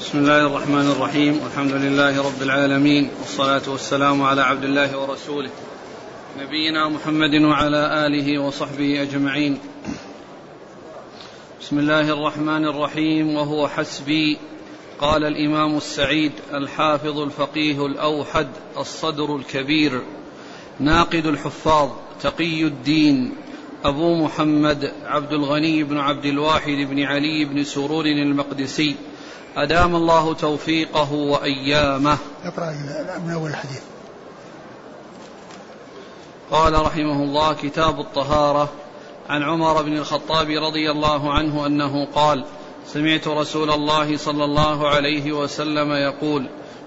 بسم الله الرحمن الرحيم. والحمد لله رب العالمين. والصلاة والسلام على عبد الله ورسوله نبينا محمد وعلى آله وصحبه أجمعين. بسم الله الرحمن الرحيم. وهو حسبي. قال الإمام السعيد الحافظ الفقيه الأوحد الصدر الكبير. ناقد الحفاظ تقي الدين. أبو محمد عبد الغني بن عبد الواحد بن علي بن سرور المقدسي. أدام الله توفيقه وأيامه. اقرأ من أول الحديث. قال رحمه الله كتاب الطهارة. عن عمر بن الخطاب رضي الله عنه أنه قال سمعت رسول الله صلى الله عليه وسلم يقول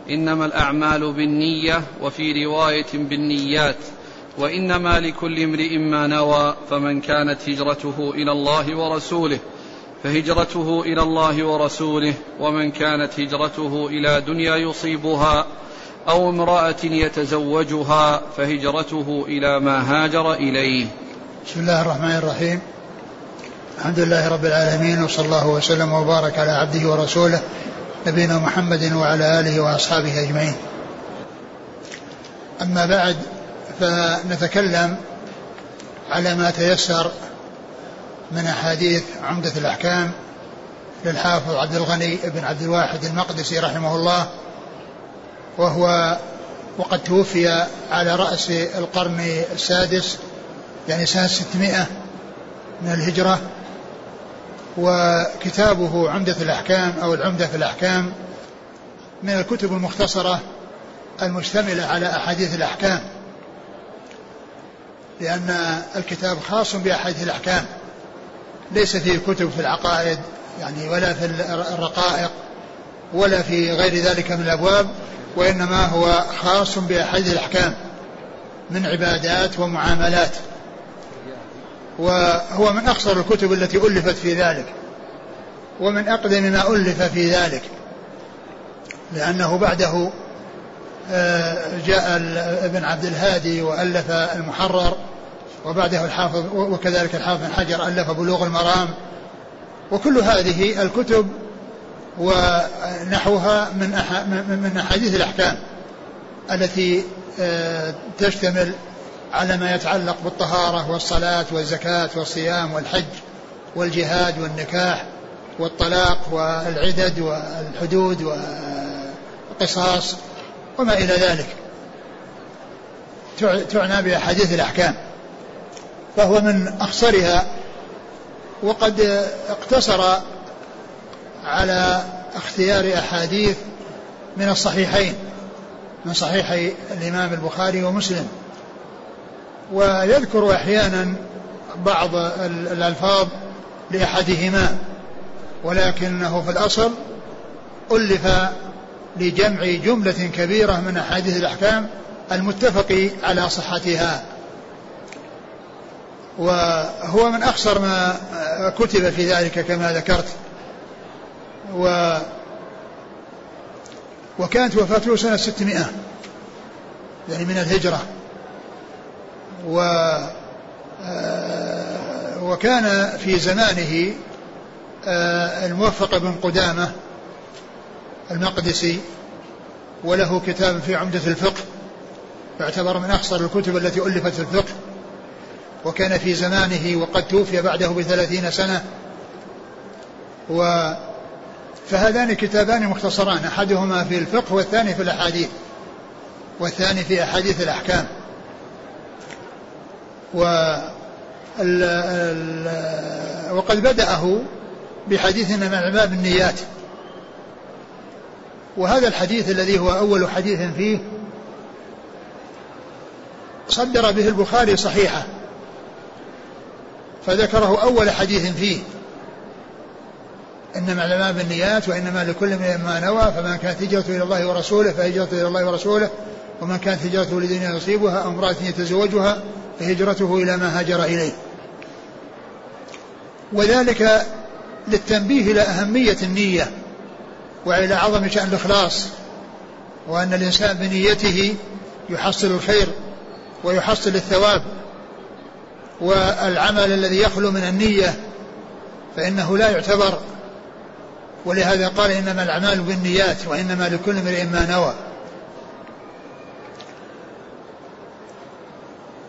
إنما الأعمال بالنية وفي رواية بالنيات وإنما لكل امرئ ما نوى فمن كانت هجرته إلى الله ورسوله. فهجرته إلى الله ورسوله ومن كانت هجرته إلى دنيا يصيبها أو امرأة يتزوجها فهجرته إلى ما هاجر إليه. بسم الله الرحمن الرحيم. الحمد لله رب العالمين وصلى الله وسلم وبارك على عبده ورسوله نبينا محمد وعلى آله وأصحابه أجمعين. أما بعد فنتكلم على ما تيسر من أحاديث عمدة الأحكام للحافظ عبد الغني بن عبد الواحد المقدسي رحمه الله وهو وقد توفي على رأس القرن السادس يعني سنة 600 من الهجرة. وكتابه عمدة الأحكام أو العمدة في الأحكام من الكتب المختصرة المشتملة على أحاديث الأحكام لأن الكتاب خاص بأحاديث الأحكام. ليس فيه كتب في العقائد يعني ولا في الرقائق ولا في غير ذلك من الأبواب وإنما هو خاص بأحاديث الأحكام من عبادات ومعاملات. وهو من أقصر الكتب التي ألفت في ذلك ومن أقدم ما ألف في ذلك لأنه بعده آه، جاء ابن عبد الهادي وألف المحرر وبعده الحافظ وكذلك الحافظ بن حجر ألف بلوغ المرام. وكل هذه الكتب ونحوها من من أحاديث الأحكام التي آه، تشتمل على ما يتعلق بالطهارة والصلاة والزكاة والصيام والحج والجهاد والنكاح والطلاق والعدد والحدود والقصاص وما إلى ذلك. تعنى بأحاديث الأحكام. فهو من أخصرها وقد اقتصر على اختيار أحاديث من الصحيحين من صحيح الإمام البخاري ومسلم. ويذكر أحيانا بعض الألفاظ لأحدهما ولكنه في الأصل ألف لجمع جملة كبيرة من أحاديث الأحكام المتفق على صحتها. وهو من أخصر ما كتب في ذلك كما ذكرت. و وكانت وفاته سنة 600 يعني من الهجرة. و آه، وكان في زمانه آه، الموفق بن قدامة المقدسي وله كتاب في عمدة الفقه يعتبر من أخصر الكتب التي ألفت في الفقه. وكان في زمانه وقد توفي بعده بثلاثين سنة. و فهذان كتابان مختصران أحدهما في الفقه والثاني في الأحاديث والثاني في أحاديث الأحكام. و ال ال وقد بدأه بحديث من العلماء بالنيات. وهذا الحديث الذي هو أول حديث فيه صدر به البخاري صحيحة. فذكره أول حديث فيه. إنما الأعمال بالنيات وإنما لكل ما نوى فمن كانت هجرته إلى الله ورسوله فهجرته إلى الله ورسوله. ومن كانت هجرته لدنيا يصيبها أو امرأة يتزوجها فهجرته إلى ما هاجر إليه. وذلك للتنبيه إلى أهمية النية وإلى عظم شأن الإخلاص وأن الإنسان بنيته يحصل الخير ويحصل الثواب. والعمل الذي يخلو من النية فإنه لا يعتبر ولهذا قال إنما الأعمال بالنيات وإنما لكل امرئ ما نوى.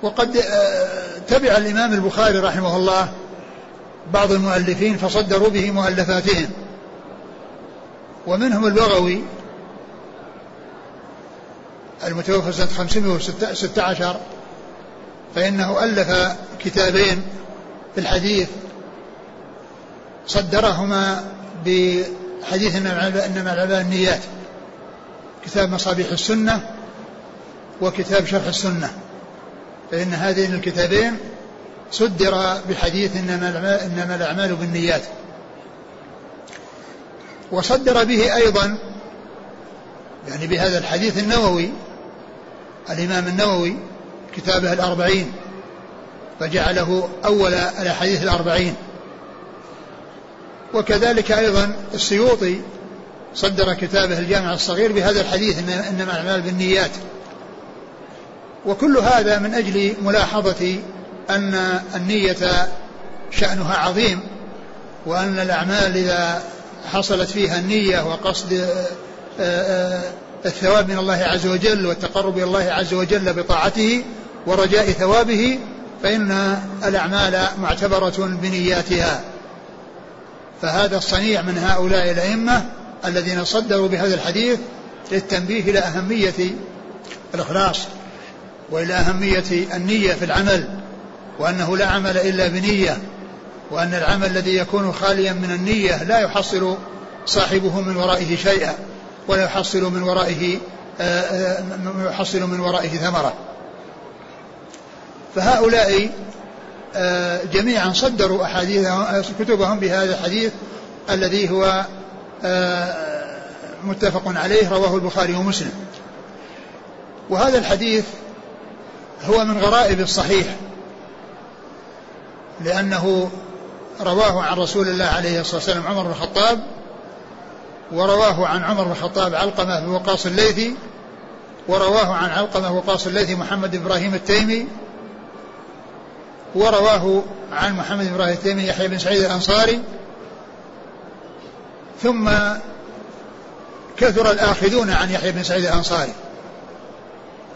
وقد آه، تبع الإمام البخاري رحمه الله بعض المؤلفين فصدروا به مؤلفاتهم. ومنهم البغوي المتوفى سنة 516 فإنه ألف كتابين في الحديث صدرهما بحديث إنما العباد النيات. كتاب مصابيح السنة وكتاب شرح السنة. فإن هذين الكتابين صدر بحديث إنما إنما الأعمال بالنيات. وصدر به أيضا يعني بهذا الحديث النووي الإمام النووي كتابه الأربعين فجعله أول الأحاديث الأربعين. وكذلك أيضا السيوطي صدر كتابه الجامع الصغير بهذا الحديث إنما الأعمال بالنيات. وكل هذا من أجل ملاحظة أن النية شأنها عظيم وأن الأعمال إذا حصلت فيها النية وقصد آه، آه، الثواب من الله عز وجل والتقرب إلى الله عز وجل بطاعته ورجاء ثوابه فإن الأعمال معتبرة بنياتها. فهذا الصنيع من هؤلاء الأئمة الذين صدروا بهذا الحديث للتنبيه إلى أهمية الإخلاص وإلى أهمية النية في العمل وأنه لا عمل إلا بنية وأن العمل الذي يكون خاليا من النية لا يحصل صاحبه من ورائه شيئا. ولا يحصل من ورائه آه، آه، يحصل من ورائه ثمرة. فهؤلاء آه، جميعا صدروا أحاديثهم كتبهم بهذا الحديث الذي هو متفق عليه رواه البخاري ومسلم. وهذا الحديث هو من غرائب الصحيح لأنه رواه عن رسول الله عليه الصلاة والسلام عمر بن الخطاب ورواه عن عمر بن الخطاب علقمة بن وقاص الليثي ورواه عن علقمة وقاص الليثي محمد إبراهيم التيمي ورواه عن محمد إبراهيم التيمي يحيى بن سعيد الأنصاري. ثم كثر الآخذون عن يحيى بن سعيد الأنصاري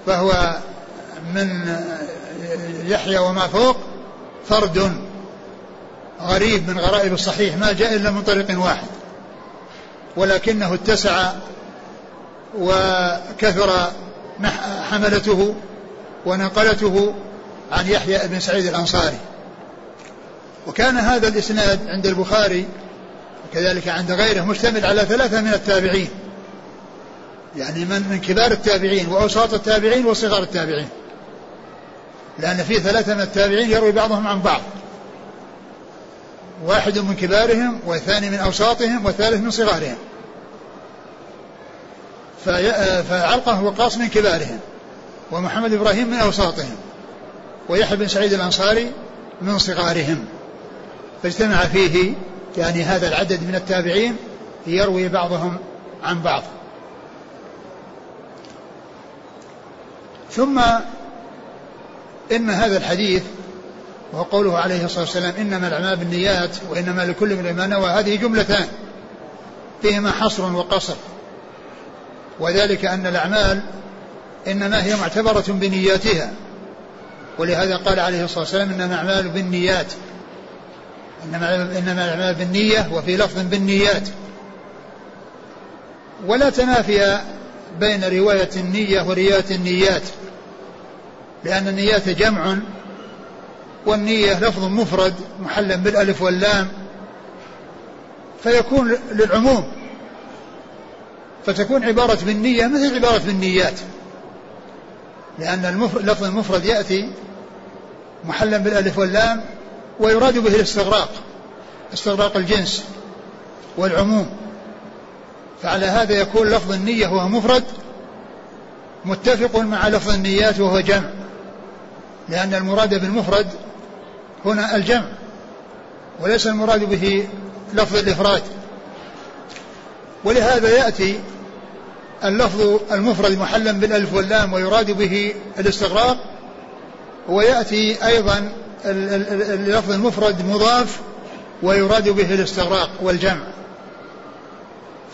فهو من يحيى وما فوق فرد غريب من غرائب الصحيح ما جاء إلا من طريق واحد. ولكنه اتسع وكثر حملته ونقلته عن يحيى بن سعيد الأنصاري. وكان هذا الإسناد عند البخاري وكذلك عند غيره مشتمل على ثلاثة من التابعين. يعني من من كبار التابعين وأوساط التابعين وصغار التابعين. لأن في ثلاثة من التابعين يروي بعضهم عن بعض. واحد من كبارهم والثاني من أوساطهم والثالث من صغارهم. فعلقه وقاص من كبارهم ومحمد إبراهيم من أوساطهم ويحيى بن سعيد الأنصاري من صغارهم. فاجتمع فيه يعني هذا العدد من التابعين يروي بعضهم عن بعض. ثم إن هذا الحديث وهو قوله عليه الصلاة والسلام إنما الأعمال بالنيات وإنما لكل امرئ ما نوى. هذه جملتان فيهما حصر وقصر. وذلك أن الأعمال إنما هي معتبرة بنياتها. ولهذا قال عليه الصلاة والسلام إنما الأعمال بالنيات. إنما إنما الأعمال بالنية وفي لفظ بالنيات. ولا تنافي بين رواية النية ورواية النيات. لأن النيات جمع والنية لفظ مفرد محلا بالألف واللام فيكون للعموم. فتكون عبارة بالنية مثل عبارة بالنيات لأن اللفظ المفرد يأتي محلا بالألف واللام ويراد به الاستغراق استغراق الجنس والعموم. فعلى هذا يكون لفظ النية وهو مفرد متفق مع لفظ النيات وهو جمع لأن المراد بالمفرد هنا الجمع وليس المراد به لفظ الإفراد. ولهذا يأتي اللفظ المفرد محلا بالألف واللام ويراد به الاستغراق ويأتي أيضا اللفظ المفرد مضاف ويراد به الاستغراق والجمع.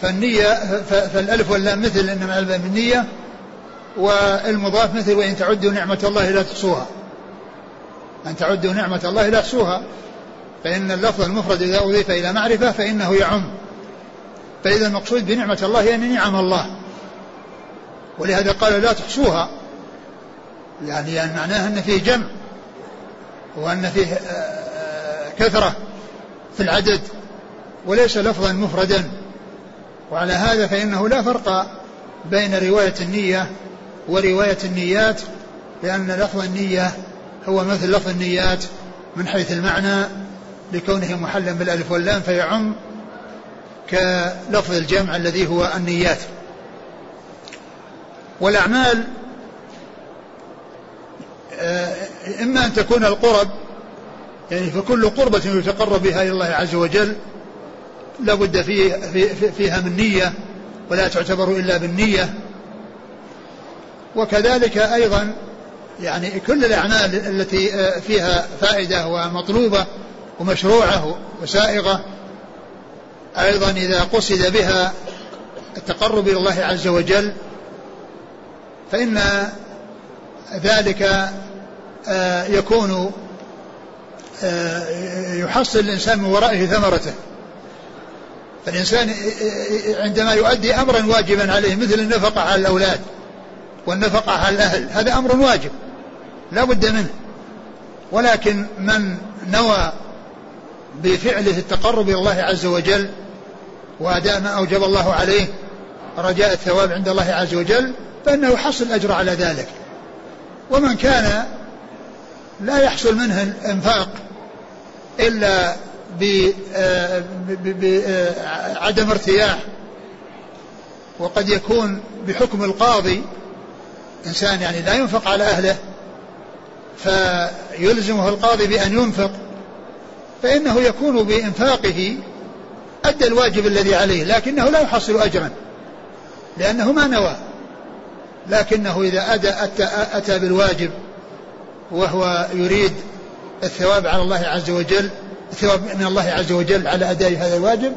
فالنية فالألف واللام مثل إنما الألف بالنية والمضاف مثل وإن تعدوا نعمة الله لا تحصوها. أن تعدوا نعمة الله لا تحصوها فإن اللفظ المفرد إذا أضيف إلى معرفة فإنه يعم. فإذا المقصود بنعمة الله يعني نعم الله. ولهذا قال لا تحصوها. يعني, يعني معناه أن فيه جمع. وأن فيه آه، آه، كثرة في العدد. وليس لفظا مفردا. وعلى هذا فإنه لا فرق بين رواية النية ورواية النيات لأن لفظ النية هو مثل لفظ النيات من حيث المعنى لكونه محلا بالألف واللام فيعم كلفظ الجمع الذي هو النيات. والأعمال آه، إما أن تكون القرب يعني فكل قربة يتقرب بها إلى الله عز وجل لا بد فيه فيها من نية ولا تعتبر إلا بالنية. وكذلك أيضا يعني كل الأعمال التي آه، فيها فائدة ومطلوبة ومشروعة وسائغة أيضا إذا قصد بها التقرب إلى الله عز وجل فإن ذلك آه، يكون آه، يحصل الإنسان من ورائه ثمرته. فالإنسان عندما يؤدي أمرا واجبا عليه مثل النفقة على الأولاد والنفقة على الأهل هذا أمر واجب. لا بد منه. ولكن من نوى بفعله التقرب إلى الله عز وجل وأداء ما أوجب الله عليه رجاء الثواب عند الله عز وجل فإنه يحصل الأجر على ذلك. ومن كان لا يحصل منه الإنفاق إلا بعدم ارتياح وقد يكون بحكم القاضي إنسان يعني لا ينفق على أهله فيلزمه القاضي بأن ينفق فإنه يكون بإنفاقه أدى الواجب الذي عليه لكنه لا يحصل أجرا لأنه ما نوى لكنه إذا أدى أتى, أتى بالواجب وهو يريد الثواب على الله عز وجل الثواب من الله عز وجل على أداء هذا الواجب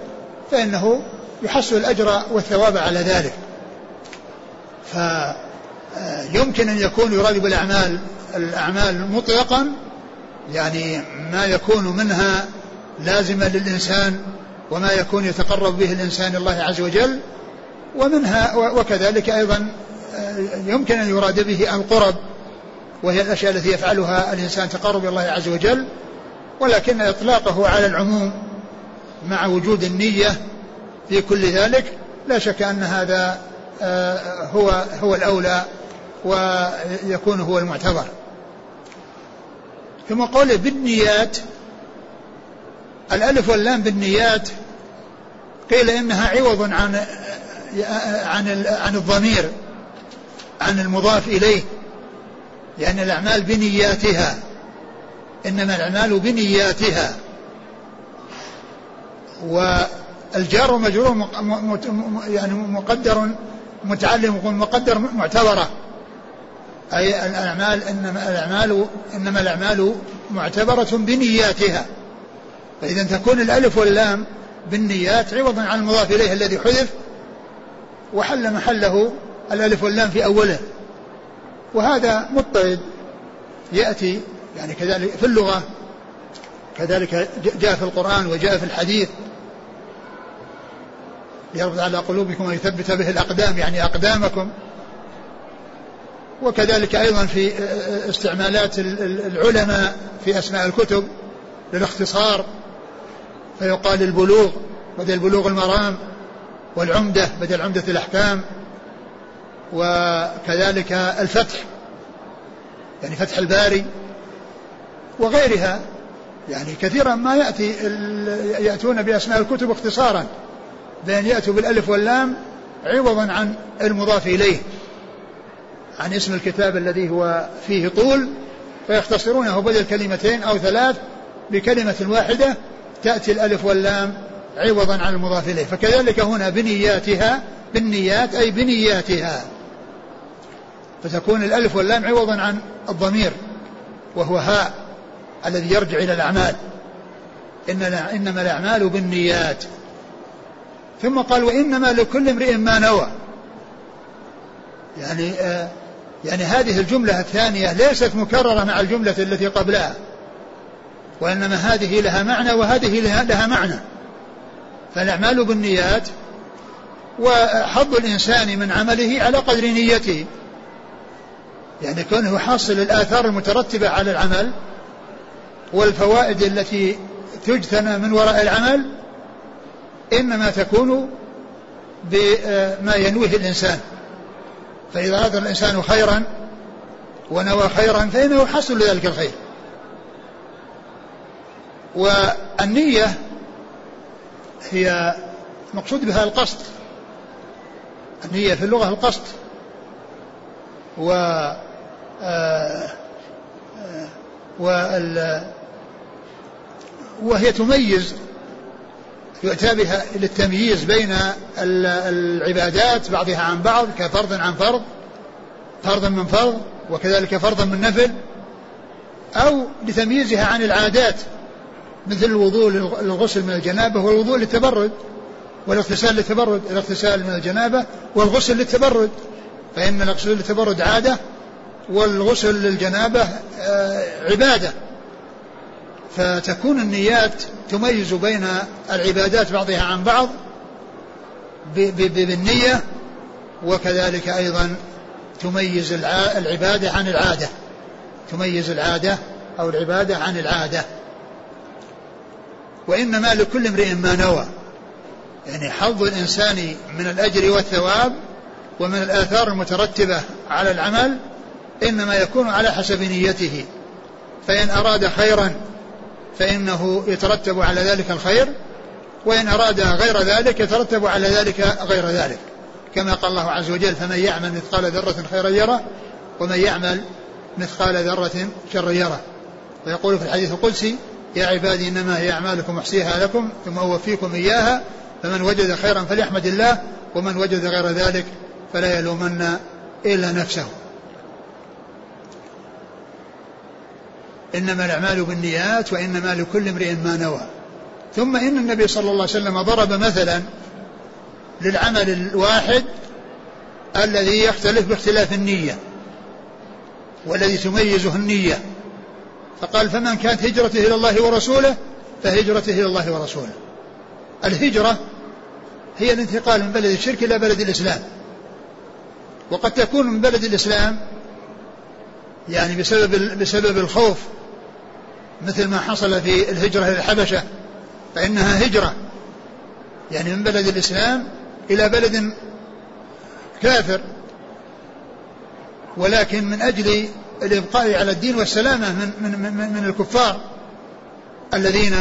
فإنه يحصل الأجر والثواب على ذلك. فيمكن أن يكون يراد بالأعمال الأعمال مطلقا يعني ما يكون منها لازما للإنسان وما يكون يتقرب به الإنسان الله عز وجل ومنها وكذلك أيضا يمكن أن يراد به القرب وهي الأشياء التي يفعلها الإنسان تقرب الله عز وجل ولكن إطلاقه على العموم مع وجود النية في كل ذلك لا شك أن هذا آه، هو هو الأولى ويكون هو المعتبر. ثم قوله بالنيات الألف واللام بالنيات قيل إنها عوض عن عن عن الضمير عن المضاف إليه لأن الأعمال بنياتها إنما الأعمال بنياتها. والجار ومجرور يعني مقدر متعلم مقدر معتبرة. أي الأعمال إنما الأعمال إنما الأعمال معتبرة بنياتها. فإذا تكون الألف واللام بالنيات عوضا عن المضاف إليه الذي حذف وحل محله الألف واللام في أوله. وهذا مضطرد. يأتي يعني كذلك في اللغة كذلك جاء في القرآن وجاء في الحديث. ليربط على قلوبكم ويثبت به الأقدام يعني أقدامكم. وكذلك أيضا في استعمالات العلماء في أسماء الكتب للاختصار فيقال البلوغ بدل بلوغ المرام والعمدة بدل عمدة الأحكام وكذلك الفتح يعني فتح الباري وغيرها. يعني كثيرا ما يأتي يأتون بأسماء الكتب اختصارا بأن يأتوا بالألف واللام عوضا عن المضاف إليه. عن اسم الكتاب الذي هو فيه طول فيختصرونه بدل كلمتين أو ثلاث بكلمة واحدة تأتي الألف واللام عوضا عن المضاف إليه. فكذلك هنا بنياتها بالنيات أي بنياتها. فتكون الألف واللام عوضا عن الضمير وهو هاء الذي يرجع إلى الأعمال. إن إنما الأعمال بالنيات. ثم قال وإنما لكل امرئ ما نوى. يعني آه يعني هذه الجملة الثانية ليست مكررة مع الجملة التي قبلها وإنما هذه لها معنى وهذه لها معنى. فالأعمال بالنيات وحظ الإنسان من عمله على قدر نيته. يعني كونه يحصل الآثار المترتبة على العمل والفوائد التي تجتنى من وراء العمل إنما تكون بما ينويه الإنسان. فإذا أراد الإنسان خيرا ونوى خيرا فإنه يحصل لذلك الخير. والنية هي مقصود بها القصد. النية في اللغة القصد. و آه، آه، وال وهي تميز يؤتى بها للتمييز بين العبادات بعضها عن بعض كفرض عن فرض فرضا من فرض وكذلك فرضا من نفل أو لتمييزها عن العادات مثل الوضوء للغسل من الجنابة والوضوء للتبرد والاغتسال للتبرد الاغتسال من الجنابة والغسل للتبرد فإن الغسل للتبرد عادة والغسل للجنابة آه، عبادة. فتكون النيات تميز بين العبادات بعضها عن بعض بالنية وكذلك أيضا تميز العبادة عن العادة. تميز العادة أو العبادة عن العادة. وإنما لكل امرئ ما نوى. يعني حظ الإنسان من الأجر والثواب ومن الآثار المترتبة على العمل إنما يكون على حسب نيته. فإن أراد خيرا فإنه يترتب على ذلك الخير وإن أراد غير ذلك يترتب على ذلك غير ذلك. كما قال الله عز وجل فمن يعمل مثقال ذرة خيرا يره ومن يعمل مثقال ذرة شرا يره. ويقول في الحديث القدسي يا عبادي إنما هي أعمالكم أحصيها لكم ثم أوفيكم إياها فمن وجد خيرا فليحمد الله ومن وجد غير ذلك فلا يلومن إلا نفسه. إنما الأعمال بالنيات وإنما لكل امرئ ما نوى. ثم إن النبي صلى الله عليه وسلم ضرب مثلا للعمل الواحد الذي يختلف باختلاف النية والذي تميزه النية. فقال فمن كانت هجرته إلى الله ورسوله فهجرته إلى الله ورسوله. الهجرة هي الانتقال من بلد الشرك إلى بلد الإسلام. وقد تكون من بلد الإسلام يعني بسبب بسبب الخوف مثل ما حصل في الهجرة إلى الحبشة فإنها هجرة. يعني من بلد الإسلام إلى بلد كافر. ولكن من أجل الإبقاء على الدين والسلامة من, من, من, من الكفار الذين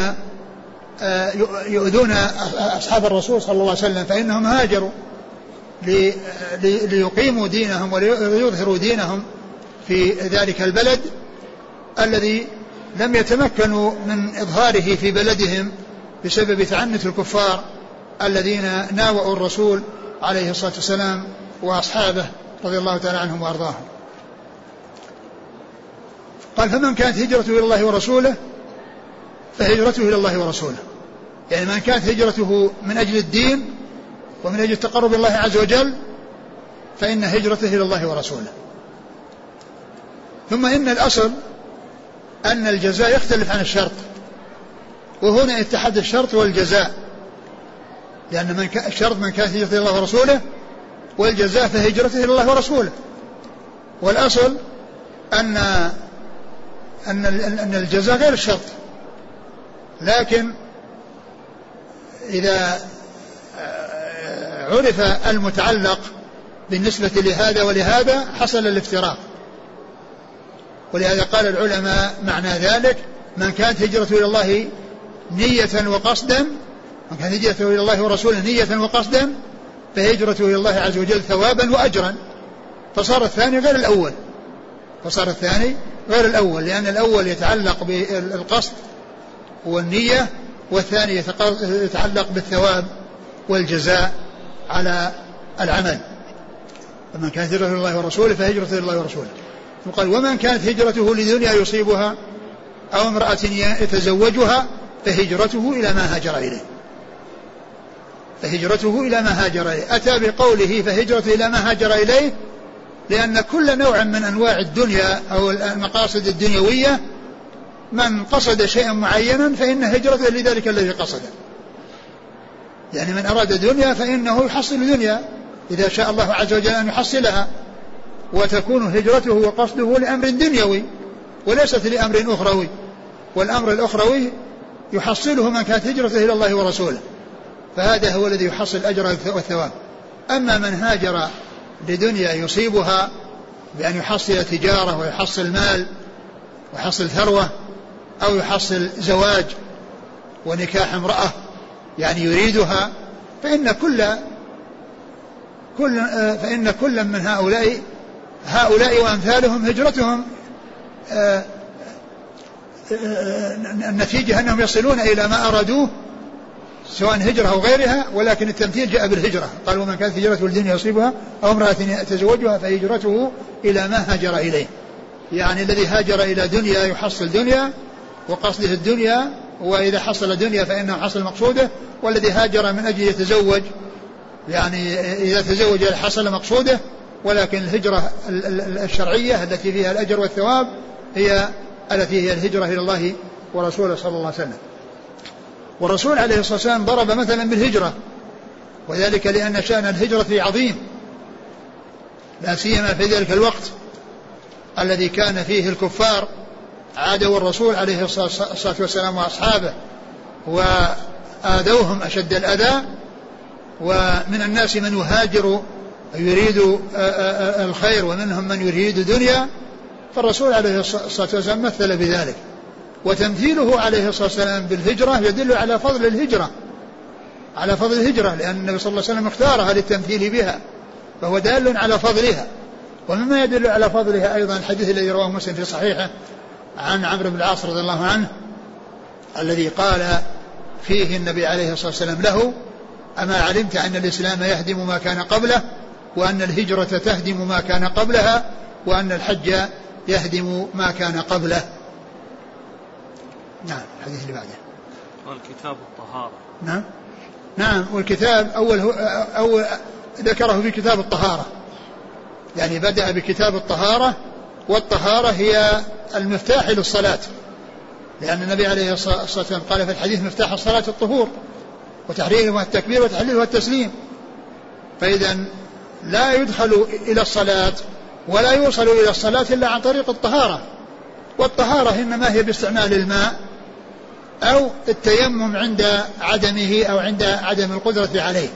آه، يؤذون أصحاب الرسول صلى الله عليه وسلم فإنهم هاجروا ليقيموا دينهم وليظهروا دينهم في ذلك البلد الذي لم يتمكنوا من إظهاره في بلدهم بسبب تعنت الكفار الذين ناوأوا الرسول عليه الصلاة والسلام وأصحابه رضي الله تعالى عنهم وأرضاهم. قال فمن كانت هجرته إلى الله ورسوله فهجرته إلى الله ورسوله. يعني من كانت هجرته من أجل الدين ومن أجل التقرب الله عز وجل فإن هجرته إلى الله ورسوله. ثم إن الأصل أن الجزاء يختلف عن الشرط. وهنا اتحاد الشرط والجزاء. لأن من الشرط من كانت هجرته الله ورسوله والجزاء فهجرته إلى الله ورسوله. والأصل أن أن أن الجزاء غير الشرط. لكن إذا عرف المتعلق بالنسبة لهذا ولهذا حصل الافتراق. ولهذا قال العلماء معنى ذلك من كانت هجرته إلى الله نية وقصدا من كانت هجرته إلى الله ورسوله نية وقصدا فهجرته إلى الله عز وجل ثوابا وأجرا. فصار الثاني غير الأول. فصار الثاني غير الأول لأن الأول يتعلق بالقصد والنية والثاني يتعلق بالثواب والجزاء على العمل. فمن كانت هجرته إلى الله ورسوله فهجرته إلى الله ورسوله. وقال ومن كانت هجرته لدنيا يصيبها أو امرأة يتزوجها فهجرته إلى ما هاجر إليه. فهجرته إلى ما هاجر إليه. أتى بقوله فهجرته إلى ما هاجر إليه لأن كل نوع من أنواع الدنيا أو المقاصد الدنيوية من قصد شيئا معينا فإن هجرته لذلك الذي قصده. يعني من أراد دنيا فإنه يحصل دنيا إذا شاء الله عز وجل أن يحصلها. وتكون هجرته وقصده لأمر دنيوي وليست لأمر أخروي. والأمر الأخروي يحصله من كانت هجرته إلى الله ورسوله. فهذا هو الذي يحصل الأجر والثواب. أما من هاجر لدنيا يصيبها بأن يحصل تجارة ويحصل مال ويحصل ثروة أو يحصل زواج ونكاح امرأة يعني يريدها فإن كل كل فإن كل من هؤلاء هؤلاء وأمثالهم هجرتهم آه، آه، آه، النتيجة أنهم يصلون إلى ما أرادوه سواء هجرة أو غيرها ولكن التمثيل جاء بالهجرة. قال ومن كانت هجرته الدنيا يصيبها أو امرأة يتزوجها فهجرته إلى ما هاجر إليه. يعني الذي هاجر إلى دنيا يحصل دنيا وقصده الدنيا وإذا حصل دنيا فإنه حصل مقصوده والذي هاجر من أجل يتزوج يعني إذا تزوج حصل مقصوده ولكن الهجرة الشرعية التي فيها الأجر والثواب هي التي هي الهجرة إلى الله ورسوله صلى الله عليه وسلم. والرسول عليه الصلاة والسلام ضرب مثلا بالهجرة وذلك لأن شأن الهجرة عظيم لا سيما في ذلك الوقت الذي كان فيه الكفار عادوا الرسول عليه الصلاة والسلام وأصحابه وآذوهم أشد الأذى ومن الناس من يهاجر يريد الخير ومنهم من يريد دنيا فالرسول عليه الصلاة والسلام مثل بذلك. وتمثيله عليه الصلاة والسلام بالهجرة يدل على فضل الهجرة على فضل الهجرة لأن النبي صلى الله عليه وسلم اختارها للتمثيل بها فهو دال على فضلها. ومما يدل على فضلها أيضا الحديث الذي رواه مسلم في صحيحه عن عمرو بن العاص رضي الله عنه الذي قال فيه النبي عليه الصلاة والسلام له أما علمت أن الإسلام يهدم ما كان قبله وأن الهجرة تهدم ما كان قبلها وأن الحج يهدم ما كان قبله. نعم الحديث اللي بعده. والكتاب الطهارة. نعم. نعم والكتاب أول هو أول ذكره في كتاب الطهارة. يعني بدأ بكتاب الطهارة والطهارة هي المفتاح للصلاة. لأن النبي عليه الصلاة والسلام قال في الحديث مفتاح الصلاة الطهور وتحريرها التكبير وتحليلها التسليم فإذا لا يدخل إلى الصلاة ولا يوصل إلى الصلاة إلا عن طريق الطهارة. والطهارة إنما هي باستعمال الماء أو التيمم عند عدمه أو عند عدم القدرة عليه.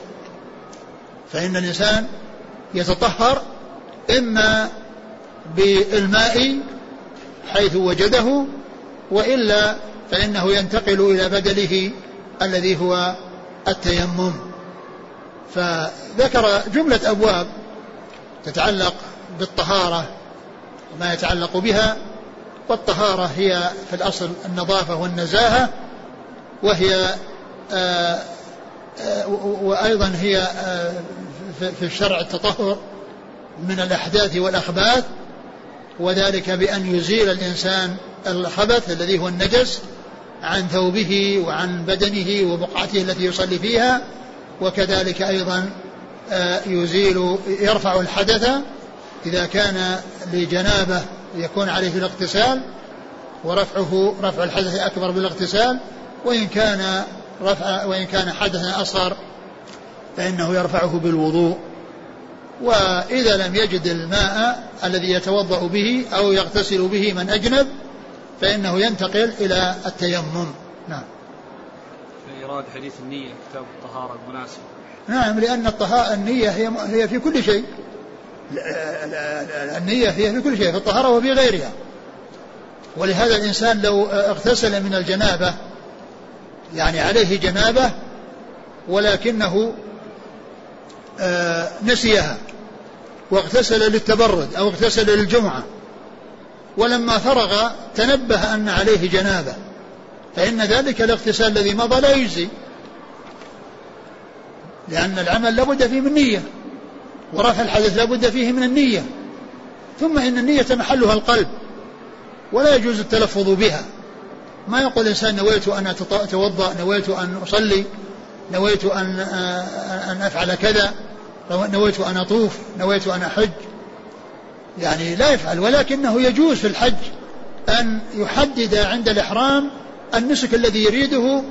فإن الإنسان يتطهر إما بالماء حيث وجده وإلا فإنه ينتقل إلى بدله الذي هو التيمم. فذكر جملة أبواب تتعلق بالطهارة وما يتعلق بها والطهارة هي في الأصل النظافة والنزاهة وهي آآ آآ وأيضا هي في الشرع التطهر من الأحداث والأخباث وذلك بأن يزيل الإنسان الخبث الذي هو النجس عن ثوبه وعن بدنه وبقعته التي يصلي فيها وكذلك أيضا يزيل يرفع الحدث إذا كان لجنابة يكون عليه الاغتسال ورفعه رفع الحدث أكبر بالاغتسال وإن كان رفع وإن كان حدثا أصغر فإنه يرفعه بالوضوء. وإذا لم يجد الماء الذي يتوضأ به أو يغتسل به من أجنب فإنه ينتقل إلى التيمم. نعم. إيراد حديث النية كتاب الطهارة المناسب. نعم لأن الطهارة النية هي هي في كل شيء. النية هي في كل شيء في الطهارة وفي غيرها. ولهذا الإنسان لو اغتسل من الجنابة يعني عليه جنابة ولكنه آه، نسيها واغتسل للتبرد أو اغتسل للجمعة ولما فرغ تنبه أن عليه جنابة. فإن ذلك الاغتسال الذي مضى لا يجزي. لأن العمل لابد فيه من نية ورفع الحدث لابد فيه من النية. ثم إن النية محلها القلب ولا يجوز التلفظ بها. ما يقول الإنسان نويت أن أتوضأ نويت أن أصلي نويت أن أن أفعل كذا نويت أن أطوف نويت أن أحج. يعني لا يفعل ولكنه يجوز في الحج أن يحدد عند الإحرام النسك الذي يريده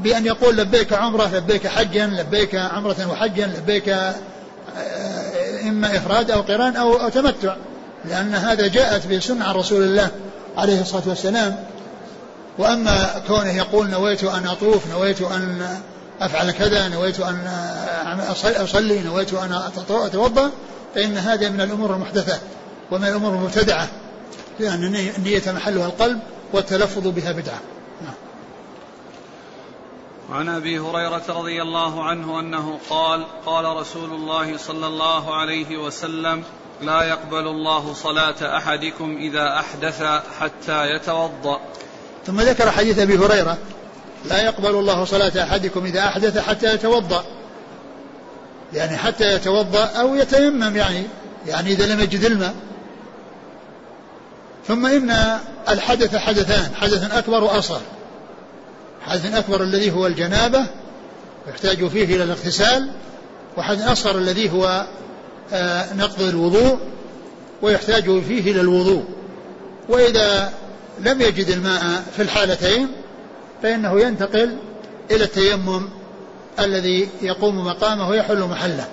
بأن يقول لبيك عمرة لبيك حجا لبيك عمرة وحجا لبيك آه، إما إفراد أو قران أو, أو تمتع لأن هذا جاءت بسنة عن رسول الله عليه الصلاة والسلام وأما كونه يقول نويت أن أطوف نويت أن أفعل كذا نويت أن أصلي نويت أن أتوضأ فإن هذا من الأمور المحدثات ومن الأمور المبتدعة لأن النية محلها القلب والتلفظ بها بدعة. وعن أبي هريرة رضي الله عنه أنه قال قال رسول الله صلى الله عليه وسلم لا يقبل الله صلاة أحدكم إذا أحدث حتى يتوضأ. ثم ذكر حديث أبي هريرة لا يقبل الله صلاة أحدكم إذا أحدث حتى يتوضأ. يعني حتى يتوضأ أو يتيمم يعني يعني إذا لم يجد الماء. ثم إن الحدث حدثان حدث أكبر وأصغر. حدث أكبر الذي هو الجنابة يحتاج فيه إلى الاغتسال وحدث أصغر الذي هو آه، نقض الوضوء ويحتاج فيه إلى الوضوء. وإذا لم يجد الماء في الحالتين فإنه ينتقل إلى التيمم الذي يقوم مقامه ويحل محله.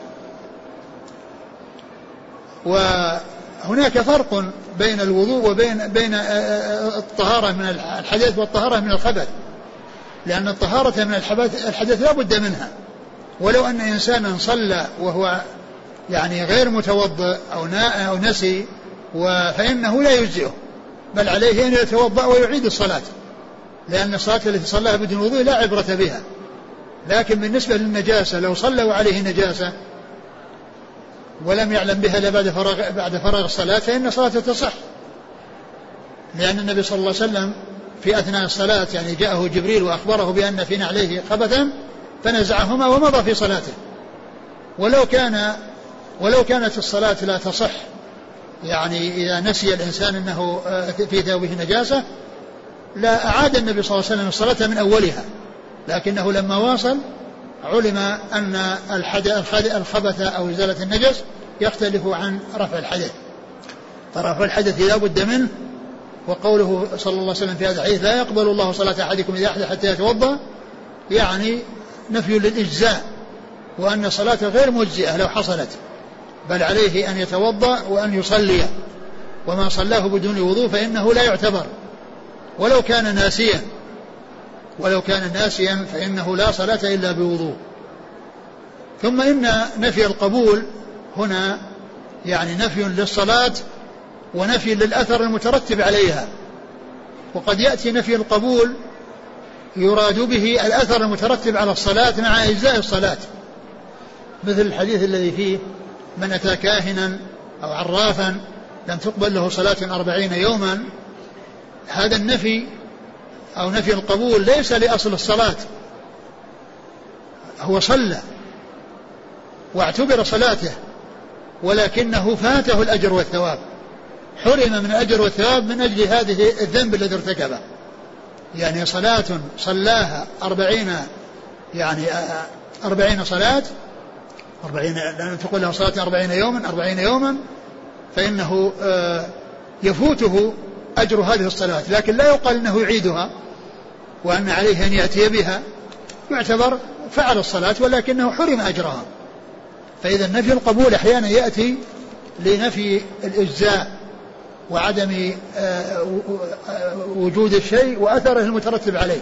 وهناك فرق بين الوضوء وبين بين آه، آه، الطهارة من الحدث والطهارة من الخبث. لأن الطهارة من الحدث لا بد منها. ولو أن إنسانا صلى وهو يعني غير متوضئ أو أو نسي فإنه لا يجزئه. بل عليه أن يتوضأ ويعيد الصلاة. لأن الصلاة التي صلاها بدون وضوء لا عبرة بها. لكن بالنسبة للنجاسة لو صلى وعليه نجاسة ولم يعلم بها إلا بعد فراغ بعد فراغ الصلاة فإن صلاته تصح. لأن النبي صلى الله عليه وسلم في أثناء الصلاة يعني جاءه جبريل وأخبره بأن في نعليه خبثا فنزعهما ومضى في صلاته. ولو كان ولو كانت الصلاة لا تصح يعني إذا نسي الإنسان أنه آه، في ثوبه نجاسة لا أعاد النبي صلى الله عليه وسلم الصلاة من أولها. لكنه لما واصل علم أن الخبث أو إزالة النجس يختلف عن رفع الحدث. فرفع الحدث لا بد منه وقوله صلى الله عليه وسلم في هذا الحديث لا يقبل الله صلاة أحدكم إذا أحدث حتى يتوضأ يعني نفي للإجزاء وأن الصلاة غير مجزئة لو حصلت بل عليه أن يتوضأ وأن يصلي وما صلاه بدون وضوء فإنه لا يعتبر ولو كان ناسيا ولو كان ناسيا فإنه لا صلاة إلا بوضوء. ثم إن نفي القبول هنا يعني نفي للصلاة ونفي للأثر المترتب عليها. وقد يأتي نفي القبول يراد به الأثر المترتب على الصلاة مع أجزاء الصلاة. مثل الحديث الذي فيه من أتى كاهنا أو عرافا لم تقبل له صلاة أربعين يوما هذا النفي أو نفي القبول ليس لأصل الصلاة. هو صلى واعتبر صلاته ولكنه فاته الأجر والثواب. حرم من الأجر والثواب من أجل هذه الذنب الذي ارتكبه. يعني صلاة صلاها أربعين يعني أربعين صلاة أربعين لأن تقول له صلاة أربعين يوما أربعين يوما فإنه يفوته أجر هذه الصلاة. لكن لا يقال أنه يعيدها وأن عليه أن يأتي بها. يعتبر فعل الصلاة ولكنه حرم أجرها. فإذا نفي القبول أحيانا يأتي لنفي الإجزاء وعدم آه، وجود الشيء وأثره المترتب عليه.